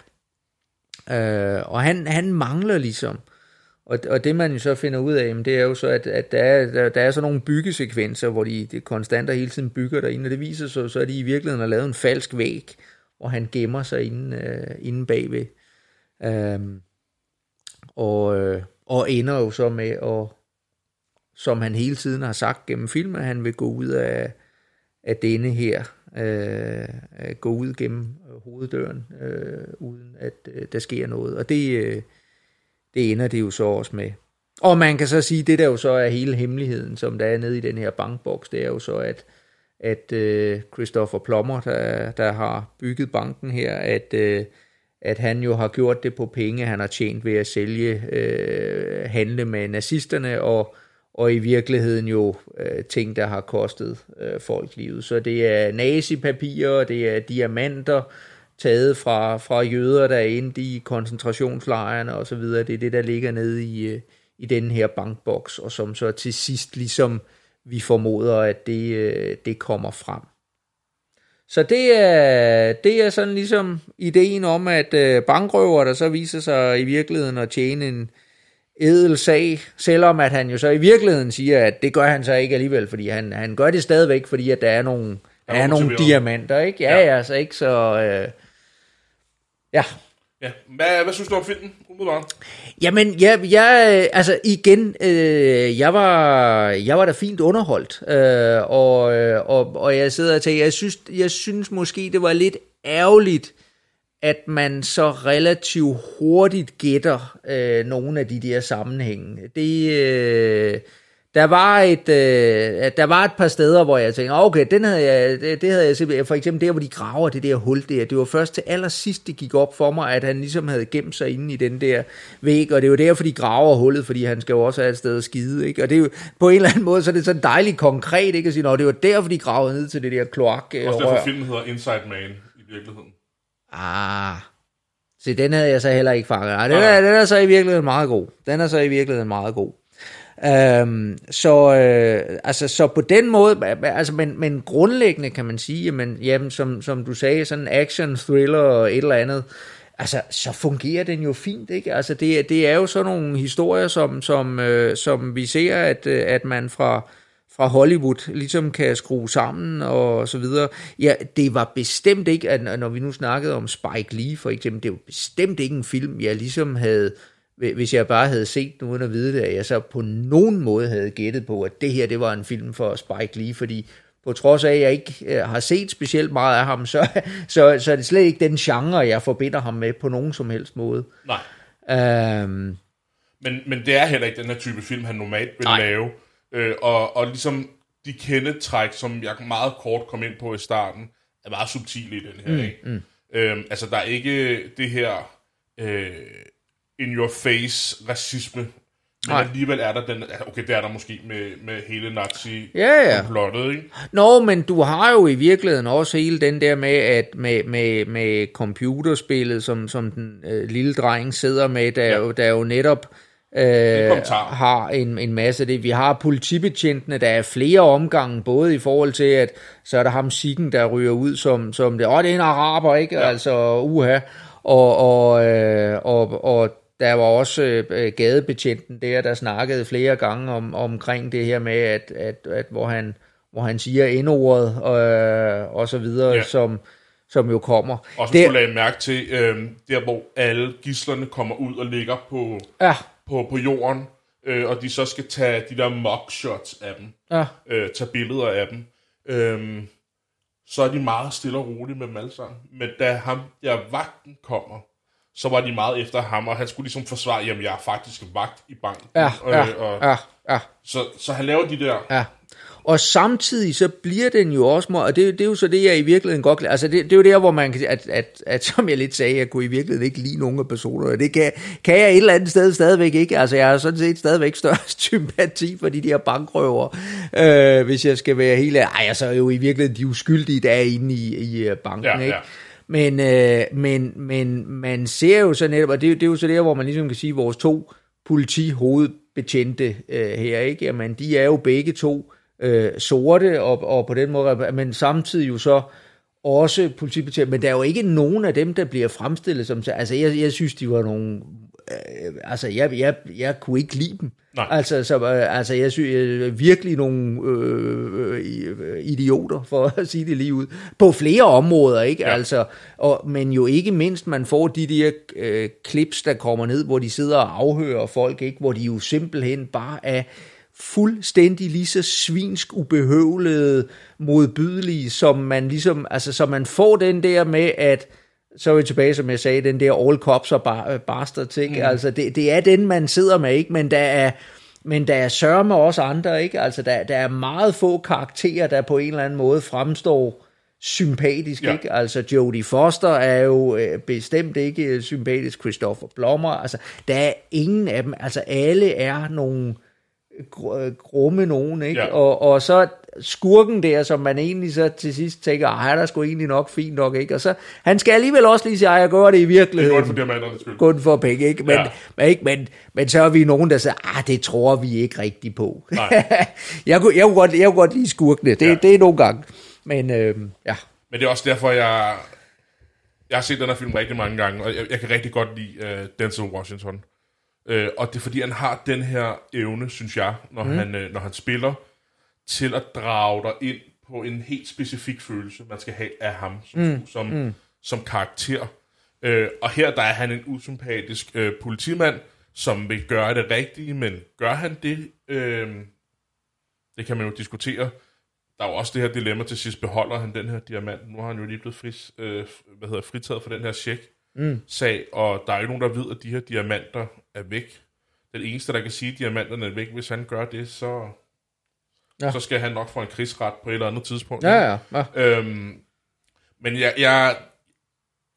Speaker 3: Øh, og han, han mangler ligesom. Og, og det man jo så finder ud af, jamen, det er jo så, at, at der, er, der, der er sådan nogle byggesekvenser, hvor de, de konstant og hele tiden bygger derinde, og det viser sig så, at de i virkeligheden har lavet en falsk væg, hvor han gemmer sig inde, øh, inde bagved. Øhm, og, øh, og ender jo så med at, som han hele tiden har sagt gennem filmen, at han vil gå ud af, af denne her, øh, gå ud gennem hoveddøren, øh, uden at øh, der sker noget. Og det, øh, det ender det jo så også med. Og man kan så sige, det der jo så er hele hemmeligheden, som der er nede i den her bankboks, det er jo så, at, at øh, Christopher Plommer, der, der har bygget banken her, at, øh, at han jo har gjort det på penge, han har tjent ved at sælge, øh, handle med nazisterne, og, og i virkeligheden jo øh, ting, der har kostet øh, folk livet. Så det er nazipapirer, det er diamanter, taget fra, fra jøder, der er inde i koncentrationslejrene og så videre. Det er det, der ligger nede i, øh, i den her bankboks, og som så til sidst ligesom vi formoder, at det, øh, det kommer frem. Så det er, det er sådan ligesom ideen om, at øh, bankrøver, der så viser sig i virkeligheden at tjene en edel sag, selvom at han jo så i virkeligheden siger, at det gør han så ikke alligevel, fordi han, han gør det stadigvæk, fordi at der er nogle, der er nogle diamanter, ikke? Ja, ja, altså ikke så... Øh, ja,
Speaker 2: Ja. Hvad, hvad synes du om filmen, umiddelbart?
Speaker 3: Jamen, jeg, jeg, altså igen, øh, jeg, var, jeg var da fint underholdt, øh, og, øh, og, og jeg sidder og tænker, jeg synes, jeg synes måske, det var lidt ærgerligt, at man så relativt hurtigt gætter øh, nogle af de der sammenhænge. Det, øh, der var et øh, der var et par steder, hvor jeg tænkte, okay, den havde jeg, det, det havde jeg simpelthen, for eksempel der, hvor de graver det der hul der, det var først til allersidst, det gik op for mig, at han ligesom havde gemt sig inde i den der væg, og det jo derfor, de graver hullet, fordi han skal jo også have et sted at skide, ikke? Og det er jo på en eller anden måde, så er det sådan dejligt konkret, ikke? At sige, det var derfor, de gravede ned til det der kloak.
Speaker 2: Også derfor filmen hedder Inside Man i virkeligheden.
Speaker 3: Ah, se, den havde jeg så heller ikke fanget. Ah, den, er, den er så i virkeligheden meget god. Den er så i virkeligheden meget god. Øhm, så, øh, altså, så på den måde, altså, men, men grundlæggende kan man sige, jamen, jamen som, som du sagde, sådan action, thriller og et eller andet, altså, så fungerer den jo fint, ikke? Altså, det, det er jo sådan nogle historier, som, som, øh, som vi ser, at, øh, at man fra, fra Hollywood ligesom kan skrue sammen og så videre. Ja, det var bestemt ikke, at når vi nu snakkede om Spike Lee for eksempel, det var bestemt ikke en film, jeg ligesom havde hvis jeg bare havde set den uden at vide det, at jeg så på nogen måde havde gættet på, at det her det var en film for Spike Lee, fordi på trods af, at jeg ikke øh, har set specielt meget af ham, så, så, så er det slet ikke den genre, jeg forbinder ham med på nogen som helst måde.
Speaker 2: Nej. Øhm, men, men det er heller ikke den her type film, han normalt vil nej. lave. Øh, og, og ligesom de kendetræk, som jeg meget kort kom ind på i starten, er meget subtile i den her. Mm, ikke? Mm. Øhm, altså, der er ikke det her... Øh, in your face racisme. Men Nej. alligevel er der den, okay, det er der måske med, med hele nazi ja, ja. plottet, ikke?
Speaker 3: Nå, men du har jo i virkeligheden også hele den der med, at med, med, med computerspillet, som, som den øh, lille dreng sidder med, der, ja. jo, der jo netop øh, har en, en masse det. Vi har politibetjentene, der er flere omgange, både i forhold til, at så er der ham Siggen, der ryger ud som, som det, åh, det er en araber, ikke? Ja. Altså, uha. Og, og, øh, og, og der var også øh, gadebetjenten der, der snakkede flere gange om, omkring det her med, at, at, at hvor, han, hvor han siger indordet øh, og så videre, ja. som, som jo kommer.
Speaker 2: Og så skulle lagde mærke til, øh, der hvor alle gislerne kommer ud og ligger på, ja. på, på jorden, øh, og de så skal tage de der mugshots af dem, ja. øh, tage billeder af dem, øh, så er de meget stille og rolige med dem alle sammen. Men da ham der vagten kommer, så var de meget efter ham, og han skulle ligesom forsvare, jamen jeg er faktisk vagt i banken.
Speaker 3: Ja, ja, øh, og, ja, ja.
Speaker 2: Så, så han laver de der...
Speaker 3: Ja. Og samtidig så bliver den jo også, og det, det er jo så det, jeg i virkeligheden godt altså det, det er jo der, hvor man kan at, at, at, som jeg lidt sagde, jeg kunne i virkeligheden ikke lide nogen af personerne. Det kan, kan jeg et eller andet sted stadigvæk ikke. Altså jeg har sådan set stadigvæk større sympati for de der bankrøver, øh, hvis jeg skal være helt... Ej, altså jo i virkeligheden de uskyldige, der er inde i, i øh, banken, ja, ikke? Ja. Men, øh, men, men man ser jo så netop, og det, det er jo så der, hvor man ligesom kan sige, at vores to politihovedbetjente øh, her, ikke? Jamen, de er jo begge to øh, sorte, og, og på den måde, men samtidig jo så også politibetjente, men der er jo ikke nogen af dem, der bliver fremstillet som, altså jeg, jeg synes, de var nogle øh, altså, jeg, jeg, jeg kunne ikke lide dem. Nej. Altså, så, øh, altså, jeg synes øh, virkelig nogle øh, øh, idioter, for at sige det lige ud, på flere områder, ikke? Ja. Altså, og, men jo ikke mindst, man får de der øh, clips, der kommer ned, hvor de sidder og afhører folk, ikke? Hvor de jo simpelthen bare er fuldstændig lige så svinsk ubehøvlede, modbydelige, som man ligesom, altså, så man får den der med, at så er vi tilbage, som jeg sagde, den der all cops og bar, bastards, ikke? Mm. Altså, det, det er den, man sidder med, ikke? Men der er, men der er sørme også andre, ikke? Altså, der, der er meget få karakterer, der på en eller anden måde fremstår sympatisk, ja. ikke? Altså, Jodie Foster er jo øh, bestemt ikke sympatisk, Christopher Plummer, altså, der er ingen af dem, altså, alle er nogle gr- grumme nogen, ikke?
Speaker 2: Ja.
Speaker 3: Og, og så skurken der, som man egentlig så til sidst tænker, ej, han er sgu egentlig nok fint nok, ikke? Og så, han skal alligevel også lige sige, ej, jeg gør det i
Speaker 2: Det er
Speaker 3: virkeligheden
Speaker 2: for diamanternes skyld.
Speaker 3: kun for penge, ikke? Men,
Speaker 2: Ja.
Speaker 3: men, ikke? Men, men så er vi nogen, der siger, ah, det tror vi ikke rigtigt på.
Speaker 2: Nej.
Speaker 3: jeg, kunne, jeg, kunne godt, jeg kunne godt lide skurkene, det,
Speaker 2: ja.
Speaker 3: det er nogle gange. Men øh, ja,
Speaker 2: Men det er også derfor, jeg, jeg har set den her film rigtig mange gange, og jeg, jeg kan rigtig godt lide uh, Denzel Washington. Uh, og det er fordi, han har den her evne, synes jeg, når, mm. han, uh, når han spiller, til at drage dig ind på en helt specifik følelse, man skal have af ham som, mm. som, mm. som karakter. Uh, og her der er han en usympatisk uh, politimand, som vil gøre det rigtige, men gør han det? Uh, det kan man jo diskutere. Der er jo også det her dilemma til sidst, beholder han den her diamant? Nu har han jo lige blevet fris, øh, hvad hedder, fritaget for den her check-sag, og der er jo ikke nogen, der ved, at de her diamanter er væk. Den eneste, der kan sige, at diamanterne er væk, hvis han gør det, så, ja. Så skal han nok få en krigsret på et eller andet tidspunkt.
Speaker 3: ja, ja. ja.
Speaker 2: Øhm, men jeg, jeg,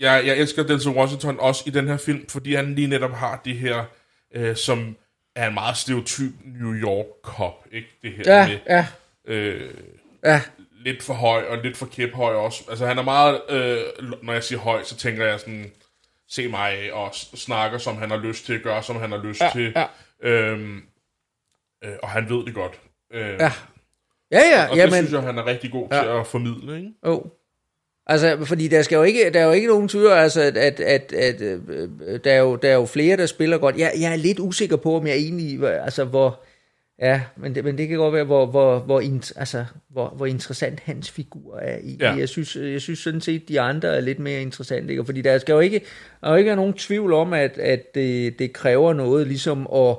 Speaker 2: jeg, jeg elsker Denzel Washington også i den her film, fordi han lige netop har det her, øh, som er en meget stereotyp New York cop, ikke? Det her
Speaker 3: Ja,
Speaker 2: med
Speaker 3: ja,
Speaker 2: øh,
Speaker 3: ja.
Speaker 2: lidt for høj og lidt for kæphøj også. Altså han er meget, øh, når jeg siger høj, så tænker jeg sådan, se mig og snakker, som han har lyst til, gør, som han har lyst
Speaker 3: Ja,
Speaker 2: til.
Speaker 3: ja.
Speaker 2: Øhm, øh, og han ved det godt. Øh,
Speaker 3: Ja. Ja, ja,
Speaker 2: og
Speaker 3: jamen,
Speaker 2: det synes jeg, han er rigtig god ja. til at formidle. Ikke?
Speaker 3: Jo. Altså, fordi der skal jo ikke, der er jo ikke nogen tvivl, altså, at, at, at, at øh, der, er jo, der er jo flere, der spiller godt. Jeg, jeg er lidt usikker på, om jeg egentlig, altså, hvor, ja, men det, men det kan godt være, hvor, hvor, hvor, int, altså, hvor, hvor interessant hans figur er i.
Speaker 2: Ja.
Speaker 3: Jeg, synes, jeg synes sådan set, de andre er lidt mere interessante, ikke? fordi der skal jo ikke, der er jo ikke være nogen tvivl om, at, at det, det kræver noget, ligesom at,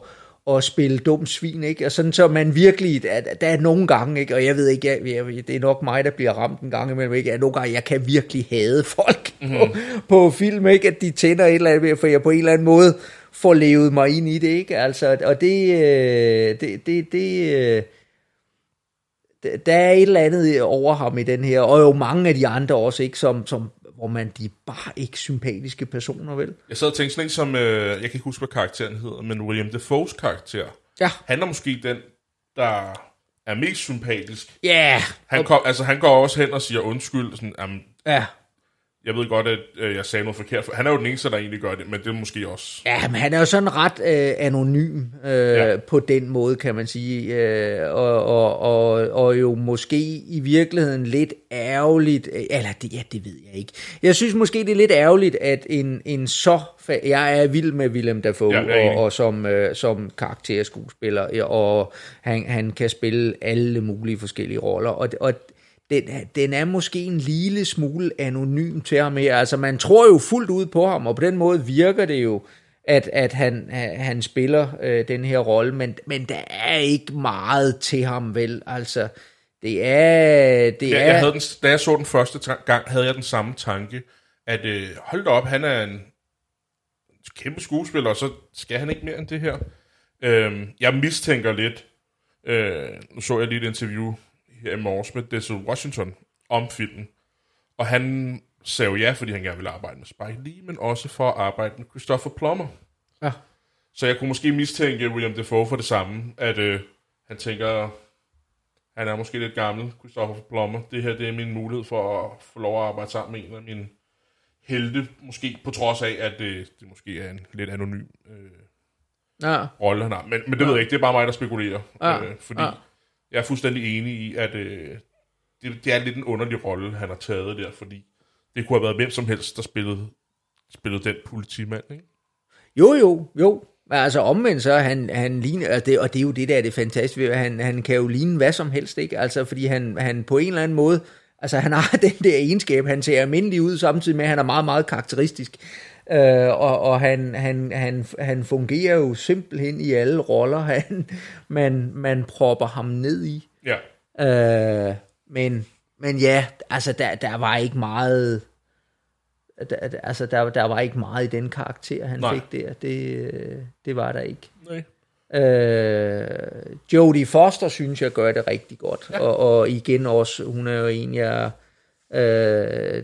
Speaker 3: at spille dum svin, ikke? Og sådan så man virkelig, at der er nogle gange, ikke? Og jeg ved ikke, jeg, jeg, det er nok mig, der bliver ramt en gang imellem, ikke? At nogle gange, jeg kan virkelig hade folk mm-hmm. på, på film, ikke? At de tænder et eller andet, for jeg på en eller anden måde får levet mig ind i det, ikke? Altså, og det, øh, det, det, det, øh, der- er et eller andet over ham i den her, og jo mange af de andre også, ikke? Som, som, hvor man, de er bare ikke sympatiske personer, vel?
Speaker 2: Jeg sad og tænkte sådan en som, øh, jeg kan ikke huske, hvad karakteren hedder, men William Defoes karakter,
Speaker 3: Ja.
Speaker 2: han er måske den, der er mest sympatisk.
Speaker 3: Ja, yeah.
Speaker 2: Han, kom, altså, han går også hen og siger undskyld, sådan, jamen,
Speaker 3: ja.
Speaker 2: Jeg ved godt, at øh, jeg sagde noget forkert. Han er jo den eneste, der egentlig gør det, men det er måske også...
Speaker 3: Ja, men han er jo sådan ret øh, anonym øh,
Speaker 2: Ja.
Speaker 3: på den måde, kan man sige. Øh, og, og, og, og jo måske i virkeligheden lidt ærgerligt, øh, eller det, ja, det ved jeg ikke. Jeg synes måske, det er lidt ærgerligt, at en, en så... Jeg er vild med Willem Dafoe,
Speaker 2: Ja,
Speaker 3: og, og som, øh, som karakterskuespiller, og han, han kan spille alle mulige forskellige roller, og, og den, den er måske en lille smule anonym til ham her. Altså, man tror jo fuldt ud på ham, og på den måde virker det jo, at, at han, han spiller øh, den her rolle, men, men der er ikke meget til ham, vel? Altså, det er... Det
Speaker 2: Jeg,
Speaker 3: er
Speaker 2: jeg havde den, da jeg så den første gang, havde jeg den samme tanke, at øh, hold da op, han er en kæmpe skuespiller, og så skal han ikke mere end det her. Øhm, jeg mistænker lidt, øh, nu så jeg lige et interview her i morges med Denzel Washington om filmen, og han sagde jo ja, fordi han gerne ville arbejde med Spike Lee, men også for at arbejde med Christopher Plummer.
Speaker 3: Ja.
Speaker 2: Så jeg kunne måske mistænke William Defoe for det samme, at øh, han tænker, han er måske lidt gammel, Christopher Plummer. Det her det er min mulighed for at få lov at arbejde sammen med en af mine helte, måske på trods af, at det, det måske er en lidt anonym øh,
Speaker 3: ja,
Speaker 2: rolle, han har. Men, men det ved jeg ikke, det er bare mig, der spekulerer.
Speaker 3: Ja,
Speaker 2: Øh, fordi
Speaker 3: ja
Speaker 2: jeg er fuldstændig enig i, at øh, det, det er lidt en underlig rolle, han har taget der, fordi det kunne have været hvem som helst, der spillede, spillede den politimand, ikke?
Speaker 3: Jo, jo, jo. Men altså omvendt så, han, han ligner, og det, og det er jo det, der er det fantastiske, ved, at han, han kan jo ligne hvad som helst, ikke? Altså, fordi han, han på en eller anden måde, altså han har den der egenskab, han ser almindelig ud, samtidig med, at han er meget, meget karakteristisk. Øh, og og han, han, han, han fungerer jo simpelthen i alle roller, han, man, man propper ham ned i.
Speaker 2: Ja.
Speaker 3: Øh, men, men ja, altså der, der var ikke meget... Der, der- altså der, der var ikke meget i den karakter, han
Speaker 2: Nej.
Speaker 3: Fik der. Det, det var der ikke.
Speaker 2: Nej.
Speaker 3: Øh, Jodie Foster synes jeg gør det rigtig godt. Ja. Og, og igen også, hun er jo en, jeg, øh,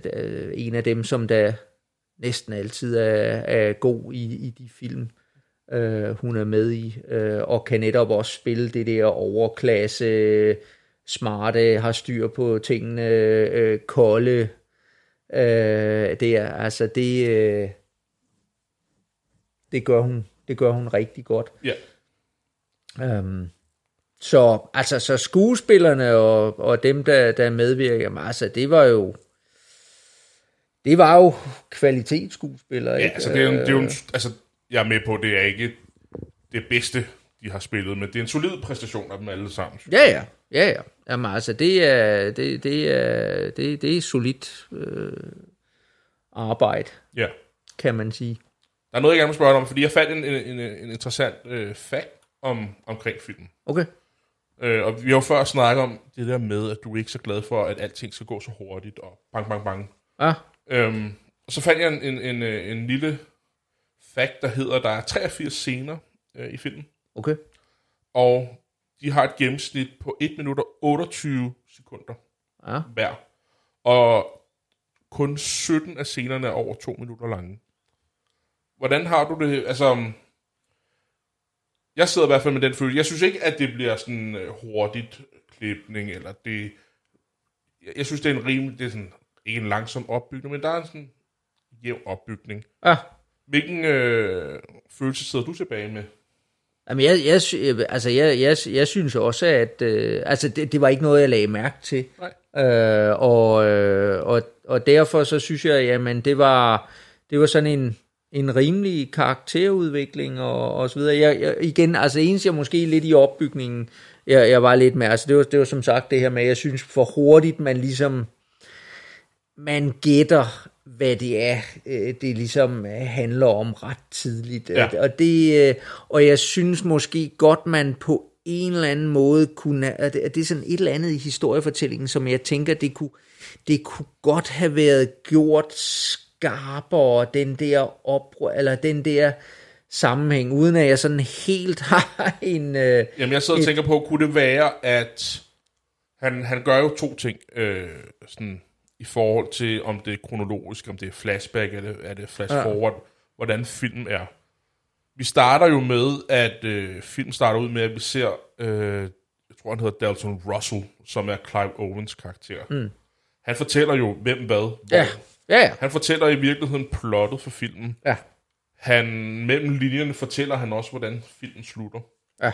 Speaker 3: en af dem, som der næsten altid er, er god i, i de film. øh, hun er med i, øh, og kan netop også spille det der overklasse, smarte, har styr på tingene, øh, kolde. Øh, det er altså det, øh, det gør hun, det gør hun rigtig godt.
Speaker 2: Ja.
Speaker 3: Øhm, så altså så skuespillerne og, og dem der der medvirker, altså det var jo det var jo kvalitetsskuespillere,
Speaker 2: Ja,
Speaker 3: ikke?
Speaker 2: altså, det er, jo, det er jo en, altså, jeg er med på, det er ikke det bedste, de har spillet, men det er en solid præstation af dem alle sammen.
Speaker 3: Ja, ja. Ja, ja. Jamen, altså, det er, det, det er, det, det er solidt øh, arbejde.
Speaker 2: Ja.
Speaker 3: kan man sige.
Speaker 2: Der er noget, jeg gerne vil spørge om, fordi jeg fandt en, en, en, en interessant øh, fact om, omkring filmen.
Speaker 3: Okay.
Speaker 2: Øh, og vi har jo før snakket om det der med, at du er ikke så glad for, at alting skal gå så hurtigt, og bang, bang, bang.
Speaker 3: Ah,
Speaker 2: Øhm, og så fandt jeg en, en, en, øh, en lille fact, der hedder, der er 83 scener øh, i filmen,
Speaker 3: okay.
Speaker 2: og de har et gennemsnit på 1 minut og 28 sekunder
Speaker 3: Ja.
Speaker 2: hver. Og kun 17 af scenerne er over 2 minutter lange. Hvordan har du det? Altså, jeg sidder i hvert fald med den følelse. Jeg synes ikke, at det bliver sådan øh, hurtigt klipning, eller det... Jeg, jeg synes, det er en rimelig... Det er sådan, ikke en langsom opbygning, men der er en sådan jævn opbygning.
Speaker 3: Ah.
Speaker 2: Hvilken øh, følelse sidder du tilbage med?
Speaker 3: Jamen, jeg, jeg, altså, jeg, jeg, jeg synes også, at øh, altså, det, det var ikke noget, jeg lagde mærke til.
Speaker 2: Nej.
Speaker 3: Øh, og, øh, og, og derfor så synes jeg, jamen, det var, det var sådan en, en rimelig karakterudvikling og, og så videre. Jeg, jeg, igen, altså eneste jeg måske lidt i opbygningen, jeg, jeg var lidt med, altså det var, det var som sagt det her med, jeg synes for hurtigt, man ligesom, man gætter, hvad det er, øh, det ligesom øh, handler om ret tidligt.
Speaker 2: Ja.
Speaker 3: Og, det, øh, og jeg synes måske godt, man på en eller anden måde kunne, at det, det er sådan et eller andet i historiefortællingen, som jeg tænker, det kunne, det kunne godt have været gjort skarpere, den der op, eller den der sammenhæng, uden at jeg sådan helt har en... Øh,
Speaker 2: Jamen, jeg sidder og tænker på, kunne det være, at han, han gør jo to ting, øh, sådan, i forhold til, om det er kronologisk, om det er flashback, eller er det flash
Speaker 3: Ja.
Speaker 2: forward, hvordan filmen er. Vi starter jo med, at øh, filmen starter ud med, at vi ser, øh, jeg tror han hedder Dalton Russell, som er Clive Owens karakter. Mm. Han fortæller jo, hvem hvad, hvor.
Speaker 3: ja, ja, ja,
Speaker 2: Han fortæller i virkeligheden plottet for filmen.
Speaker 3: ja,
Speaker 2: Han, mellem linjerne fortæller han også, hvordan filmen slutter.
Speaker 3: ja.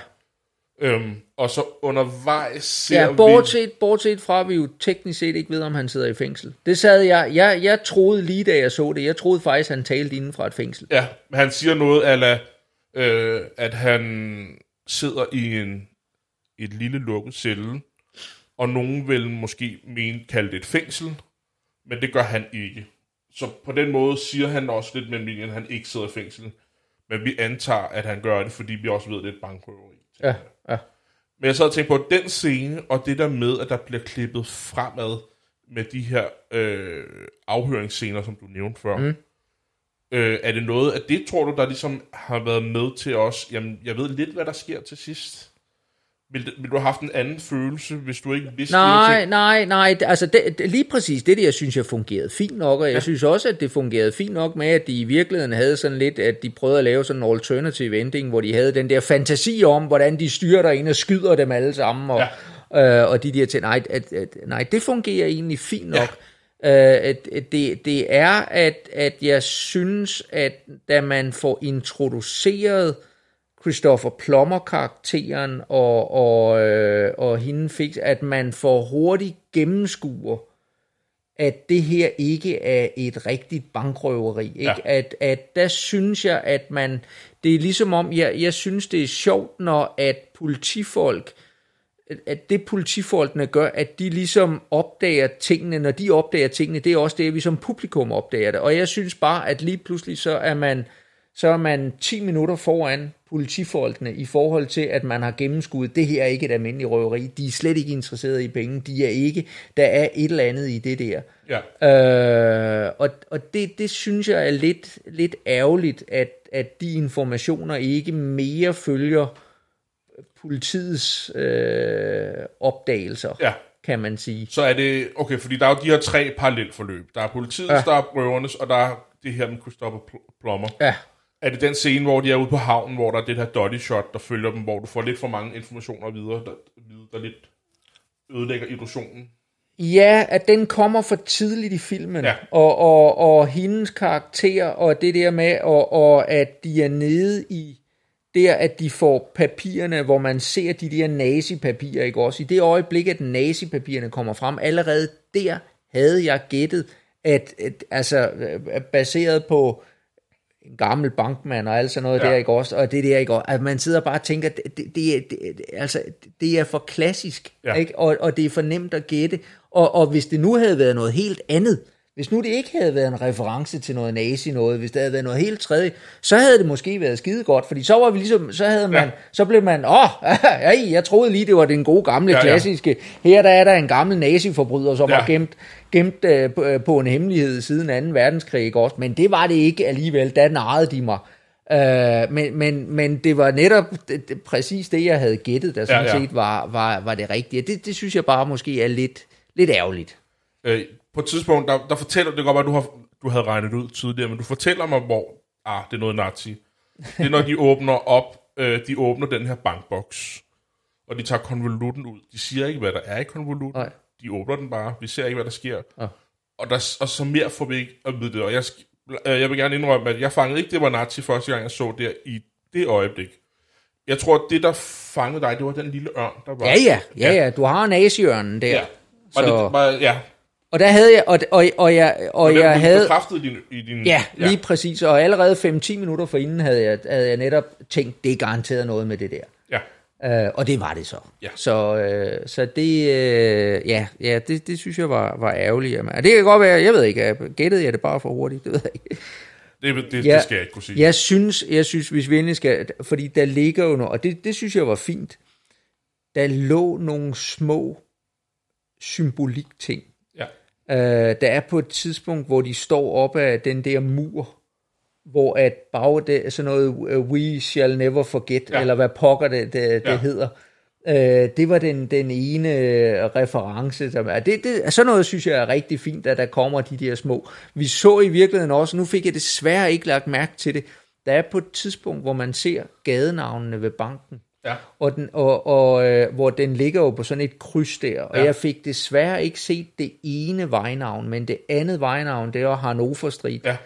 Speaker 2: Øhm, og så undervejs ser
Speaker 3: Ja,
Speaker 2: vi...
Speaker 3: bortset, bortset fra, at vi jo teknisk set ikke ved, om han sidder i fængsel. Det sad jeg, jeg, jeg troede lige da jeg så det, jeg troede faktisk, han talte inden fra et fængsel.
Speaker 2: Ja, han siger noget ala, øh, at han sidder i en et lille lukket celle, og nogen vil måske mene, kalde det et fængsel, men det gør han ikke. Så på den måde siger han også lidt mellem linjen, at han ikke sidder i fængsel. Men vi antager, at han gør det, fordi vi også ved, at det er et bankrøveri.
Speaker 3: Ja, ja.
Speaker 2: Men jeg sad og tænkte på den scene, og det der med, at der bliver klippet fremad med de her øh, afhøringsscener, som du nævnte før. Mm. Øh, er det noget af det, tror du, der ligesom har været med til os? Jamen, jeg ved lidt, hvad der sker til sidst. Vil, det- vil du have haft en anden følelse, hvis du ikke vidste
Speaker 3: Nej,
Speaker 2: ting?
Speaker 3: nej, nej, det- altså det, det, lige præcis det der, synes jeg fungerede fint nok, og jeg ja. synes også, at det fungerede fint nok med, at de i virkeligheden havde sådan lidt, at de prøvede at lave sådan en alternative ending, hvor de havde den der fantasi om, hvordan de styrer ind og skyder dem alle sammen, og, ja. øh, og de der ting, nej, at, at, nej, det fungerer egentlig fint nok. Ja. Øh, at, at det, det er, at, at jeg synes, at da man får introduceret Christopher Plummer-karakteren og, og, øh, og hende fik, at man får hurtigt gennemskuer, at det her ikke er et rigtigt bankrøveri. Ikke?
Speaker 2: Ja.
Speaker 3: At, at der synes jeg, at man, det er ligesom om, jeg, jeg synes, det er sjovt, når at politifolk, at- at det politifolkene gør, at de ligesom opdager tingene, når de opdager tingene, det er også det, vi som publikum opdager det. Og jeg synes bare, at lige pludselig så er man, så er man 10 minutter foran politifolkene i forhold til, at man har gennemskuddet, det her er ikke et almindeligt røveri, de er slet ikke interesserede i penge, de er ikke, der er et eller andet i det der.
Speaker 2: Ja.
Speaker 3: Øh, og og det, det synes jeg er lidt, lidt ærgerligt, at, at de informationer ikke mere følger politiets øh, opdagelser,
Speaker 2: ja.
Speaker 3: kan man sige.
Speaker 2: Så er det, okay, fordi der er jo de her tre parallelforløb. Der er politiets, ja. Der er røvernes, og der er det her med Christopher Pl- Plummer.
Speaker 3: Ja,
Speaker 2: er det den scene, hvor de er ude på havnen, hvor der er det her dotty shot, der følger dem, hvor du får lidt for mange informationer videre, der, der lidt ødelægger illusionen?
Speaker 3: Ja, at den kommer for tidligt i filmen,
Speaker 2: Ja.
Speaker 3: og, og, og hendes karakter, og det der med, og, og at de er nede i, der at de får papirerne, hvor man ser de der nazipapirer, ikke også? I det øjeblik, at nazipapirerne kommer frem, allerede der havde jeg gættet, at, at altså øh, baseret på en gammel bankmand og alt sådan noget
Speaker 2: Ja.
Speaker 3: der, ikke også? Og det der, ikke også? At man sidder bare og tænker, det, det, det, er- det, altså, det er for klassisk,
Speaker 2: Ja.
Speaker 3: ikke? Og, og det er for nemt at gætte. Og, og hvis det nu havde været noget helt andet, hvis nu det ikke havde været en reference til noget nazi noget, hvis det havde været noget helt tredje, så havde det måske været skide godt, fordi så var vi ligesom, så havde man,
Speaker 2: Ja.
Speaker 3: så blev man, åh, oh, jeg troede lige, det var den gode gamle
Speaker 2: Ja,
Speaker 3: ja, klassiske, her der er der en gammel naziforbryder, som
Speaker 2: Ja.
Speaker 3: har gemt, gemt øh, på, øh, på en hemmelighed siden 2. verdenskrig, ikke også? Men det var det ikke alligevel, der narrede de mig. Øh, men, men, men det var netop det, det, præcis det, jeg havde gættet, der sådan
Speaker 2: Ja,
Speaker 3: ja, set var, var, var det rigtige. Det, det synes jeg bare måske er lidt, lidt ærgerligt.
Speaker 2: Øh, på et tidspunkt, der, der fortæller, det godt være, du, har, du havde regnet ud tidligere, men du fortæller mig, hvor, ah, det er noget nazi. Det er, når de åbner op, øh, de åbner den her bankboks, og de tager konvolutten ud. De siger ikke, hvad der er i konvolutten.
Speaker 3: Nej.
Speaker 2: De åbner den bare. Vi ser ikke, hvad der sker.
Speaker 3: Ja.
Speaker 2: Og, der, og så mere får vi ikke at vide det. Og jeg, øh, jeg vil gerne indrømme, at jeg fangede ikke, det var nazi første gang, jeg så det i det øjeblik. Jeg tror, at det, der fangede dig, det var den lille ørn, der var.
Speaker 3: Ja, ja, ja, ja, du har naziørnen der.
Speaker 2: ja. Var
Speaker 3: Så,
Speaker 2: det, var, ja.
Speaker 3: og der havde jeg, og, og, og jeg, og
Speaker 2: Og den
Speaker 3: jeg havde,
Speaker 2: bekræftet i din... I din
Speaker 3: ja, lige ja. præcis, og allerede 5-10 minutter forinden havde jeg, havde jeg netop tænkt, det er garanteret noget med det der. Uh, og det var det så.
Speaker 2: Ja.
Speaker 3: Så, uh, så det, uh, ja, ja det, det synes jeg var, var ærgerligt. Jamen, og det kan godt være, jeg ved ikke, gættede jeg det bare for hurtigt, det ved jeg ikke.
Speaker 2: Det, det,
Speaker 3: Ja.
Speaker 2: det skal jeg ikke kunne sige.
Speaker 3: Jeg synes, jeg synes, hvis vi endelig skal, fordi der ligger jo noget, og det, det synes jeg var fint, der lå nogle små symbolik-ting.
Speaker 2: Ja.
Speaker 3: Uh, der er på et tidspunkt, hvor de står op af den der mur, hvor at bag det er sådan noget, uh, we shall never forget,
Speaker 2: Ja.
Speaker 3: eller hvad pokker det, det, det
Speaker 2: Ja.
Speaker 3: hedder. Uh, det var den, den ene øh, reference. Som er, det, det, sådan noget synes jeg er rigtig fint, at der kommer de der små. Vi så i virkeligheden også, nu fik jeg desværre ikke lagt mærke til det, der er på et tidspunkt, hvor man ser gadenavnene ved banken,
Speaker 2: Ja.
Speaker 3: og, den, og, og øh, hvor den ligger jo på sådan et kryds der, og
Speaker 2: Ja.
Speaker 3: jeg fik desværre ikke set det ene vejnavn, men det andet vejnavn, det var Hannover Street.
Speaker 2: Ja.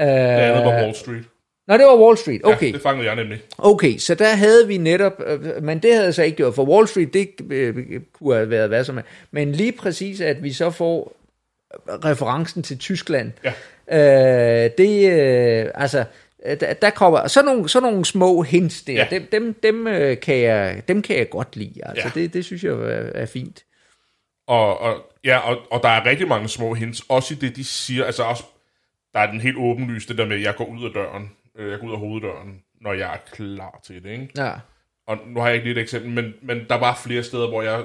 Speaker 3: Øh,
Speaker 2: Det andet var Wall Street.
Speaker 3: Nå, det var Wall Street, okay.
Speaker 2: Ja, det fangede jeg nemlig.
Speaker 3: Okay, så der havde vi netop, øh, men det havde jeg så ikke gjort, for Wall Street, det øh, kunne have været hvad som er. Men lige præcis, at vi så får referencen til Tyskland,
Speaker 2: Ja.
Speaker 3: øh, det, øh, altså, øh, der, der kommer sådan nogle, sådan nogle små hints der,
Speaker 2: Ja.
Speaker 3: ja. dem, dem, dem, øh, kan jeg, dem kan jeg godt lide, altså,
Speaker 2: Ja.
Speaker 3: det, det synes jeg er, er fint.
Speaker 2: Og, og, ja, og, og der er rigtig mange små hints, også i det, de siger. Altså også, der er den helt åbenlyse, det der med, at jeg går ud af døren, øh, jeg går ud af hoveddøren, når jeg er klar til det, ikke?
Speaker 3: Ja,
Speaker 2: Og nu har jeg ikke lige et eksempel, men, men der var flere steder, hvor jeg,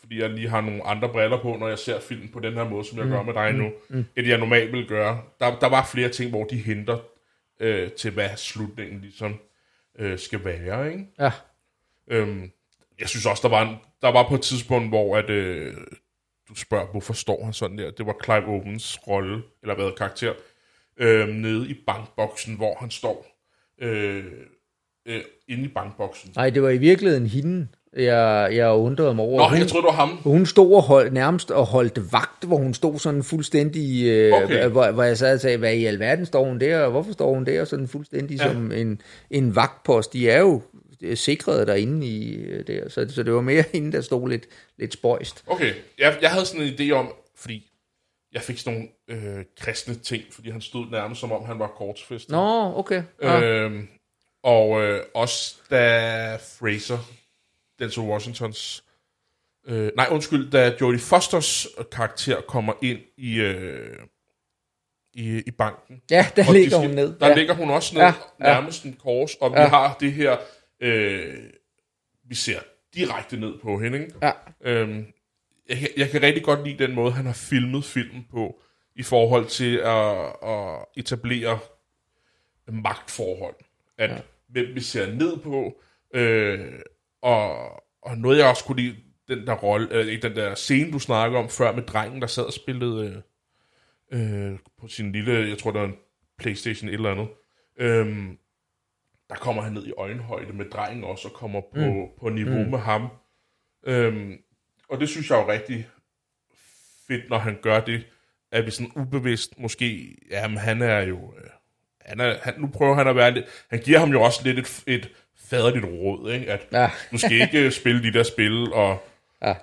Speaker 2: fordi jeg lige har nogle andre briller på, når jeg ser film på den her måde, som jeg gør med dig nu, mm. end jeg normalt vil gøre. Der, der var flere ting, hvor de henter øh, til, hvad slutningen ligesom øh, skal være, ikke?
Speaker 3: ja,
Speaker 2: Øhm, jeg synes også, der var, en, der var på et tidspunkt, hvor at, øh, du spørger, hvorfor står han sådan der? Det var Clive Owens rolle, eller hvad karakter, øh, nede i bankboksen, hvor han står øh, øh, inde i bankboksen.
Speaker 3: nej, det var i virkeligheden hende, jeg, jeg undrede mig over.
Speaker 2: Nå,
Speaker 3: hun,
Speaker 2: jeg troede, det var ham.
Speaker 3: Hun stod og hold, nærmest og holdt vagt, hvor hun stod sådan fuldstændig, øh,
Speaker 2: Okay.
Speaker 3: hvor, hvor jeg sad og sagde, hvad i alverden står hun der, og hvorfor står hun der sådan fuldstændig
Speaker 2: Ja.
Speaker 3: som en, en vagtpost. De er jo sikret derinde i øh, der, så, så det var mere hende, der stod lidt, lidt spøjst.
Speaker 2: Okay, jeg, jeg havde sådan en idé om, fordi jeg fik sådan nogle øh, kristne ting, fordi han stod nærmest som om, han var kortsfæstet.
Speaker 3: Nå, okay. Ja.
Speaker 2: Øhm, og øh, også da Fraser, Denzel Washingtons... Øh, nej, undskyld, da Jodie Fosters karakter kommer ind i, øh, i, i banken.
Speaker 3: ja, der
Speaker 2: Og de
Speaker 3: ligger
Speaker 2: skal-
Speaker 3: hun ned.
Speaker 2: Der
Speaker 3: ja.
Speaker 2: ligger hun også ned,
Speaker 3: Ja, ja.
Speaker 2: nærmest en kors, og vi
Speaker 3: Ja.
Speaker 2: har det her... Øh, vi ser direkte ned på hende, ikke?
Speaker 3: Ja.
Speaker 2: Øhm, jeg, kan- jeg kan rigtig godt lide den måde, han har filmet filmen på, i forhold til at, at etablere magtforhold. At ja. hvem vi ser ned på, øh, og, og noget jeg også kunne lide, den der rolle, øh, ikke den der scene, du snakker om før med drengen, der sad og spillede øh, øh, på sin lille, jeg tror det var en Playstation et eller andet, Øhm, der kommer han ned i øjenhøjde med drengen også, og kommer på, mm. på niveau mm. med ham. Øhm, og det synes jeg jo rigtig fedt, når han gør det, at vi sådan ubevidst måske, jamen han er jo, øh, han er, han, nu prøver han at være lidt, han giver ham jo også lidt et, et faderligt råd, ikke? at
Speaker 3: Ja.
Speaker 2: du skal ikke spille de der spil, og,
Speaker 3: Ja.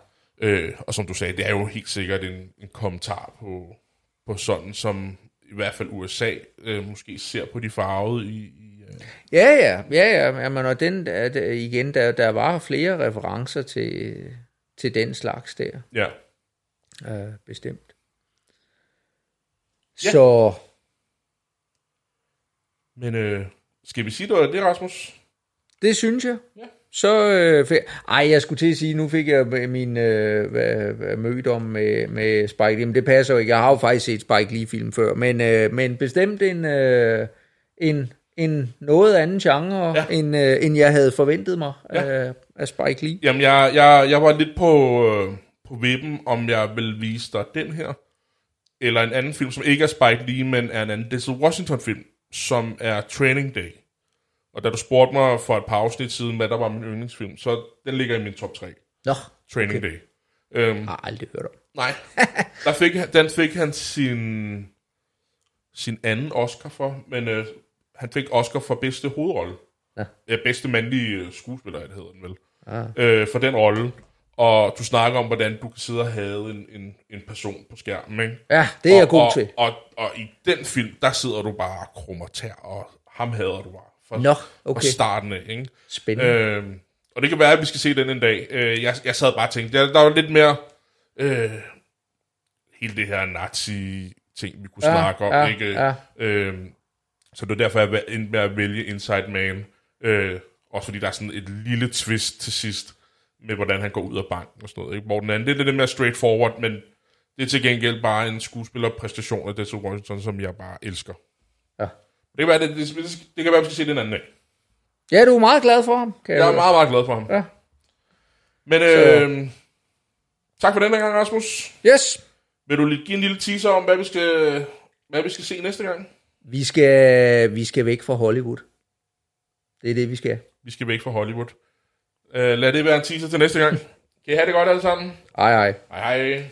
Speaker 2: øh, og som du sagde, det er jo helt sikkert en, en kommentar på, på sådan, som i hvert fald USA øh, måske ser på de farvede i, i øh,
Speaker 3: Ja, ja, ja, ja. Jamen, og den, der, der, igen, der, der var flere referencer til, til den slags der,
Speaker 2: ja.
Speaker 3: øh, bestemt.
Speaker 2: Ja.
Speaker 3: Så,
Speaker 2: Men øh, skal vi sige, det det, Rasmus?
Speaker 3: det synes jeg.
Speaker 2: Ja.
Speaker 3: Så, øh, fik, ej, jeg skulle til at sige, nu fik jeg min øh, hvad- hvad- mødom med, med Spike Lee, men det passer jo ikke. Jeg har jo faktisk set Spike Lee-film før, men, øh, men bestemt en, øh, en, en noget anden genre,
Speaker 2: Ja.
Speaker 3: end, øh, end jeg havde forventet mig
Speaker 2: Ja.
Speaker 3: ja. Af, Spike Lee.
Speaker 2: Jamen, jeg, jeg, jeg var lidt på, øh, på vippen, om jeg vil vise dig den her, eller en anden film, som ikke er Spike Lee, men er en anden Denzel Washington-film, som er Training Day. Og da du spurgte mig for et par afsnit siden, hvad der var min yndlingsfilm, så den ligger i min top 3.
Speaker 3: Nå,
Speaker 2: Training okay. Day. Øhm,
Speaker 3: jeg har aldrig hørt om.
Speaker 2: nej, der fik, den fik han sin, sin anden Oscar for, men øh, han fik Oscar for bedste hovedrolle.
Speaker 3: Ja.
Speaker 2: Ja, bedste mandlige øh, skuespiller, det hedder den vel.
Speaker 3: Ah.
Speaker 2: Øh, for den rolle. Og du snakker om, hvordan du kan sidde og have en, en, en person på skærmen, ikke?
Speaker 3: Ja, det er jeg
Speaker 2: og,
Speaker 3: god
Speaker 2: og,
Speaker 3: til.
Speaker 2: Og, og, og i den film, der sidder du bare og krummer tær, og ham hader du bare. Fra,
Speaker 3: Nå,
Speaker 2: fra
Speaker 3: okay.
Speaker 2: starten af, ikke?
Speaker 3: Spændende.
Speaker 2: Øh, og det kan være, at vi skal se den en dag. Øh, jeg, jeg sad bare og tænkte, der, der var lidt mere... Øh, hele det her nazi-ting, vi kunne
Speaker 3: Ja,
Speaker 2: snakke om,
Speaker 3: ja,
Speaker 2: ikke?
Speaker 3: ja.
Speaker 2: Øh, så det er derfor, jeg endte med at vælge Inside Man. Øh, også fordi der er sådan et lille twist til sidst, med hvordan han går ud af banken og sådan noget. Ikke? Hvor den anden, det er lidt mere straightforward, men det er til gengæld bare en skuespillerpræstation af Denzel Washington, som jeg bare elsker.
Speaker 3: Ja.
Speaker 2: Det kan være, det, det, det kan være, vi skal se den anden dag.
Speaker 3: Ja, du er meget glad for ham, kan
Speaker 2: Jeg er
Speaker 3: høre.
Speaker 2: meget, meget glad for ham.
Speaker 3: Ja.
Speaker 2: Men øh, tak for den gang, Rasmus.
Speaker 3: Yes,
Speaker 2: Vil du lige give en lille teaser om, hvad vi skal, hvad vi skal se næste gang?
Speaker 3: vi skal, vi skal væk fra Hollywood. Det er det, vi skal.
Speaker 2: Vi skal væk fra Hollywood. Uh, lad det være en teaser til næste gang. Kan I have det godt alle sammen?
Speaker 3: Ej, ej.
Speaker 2: Hej hej.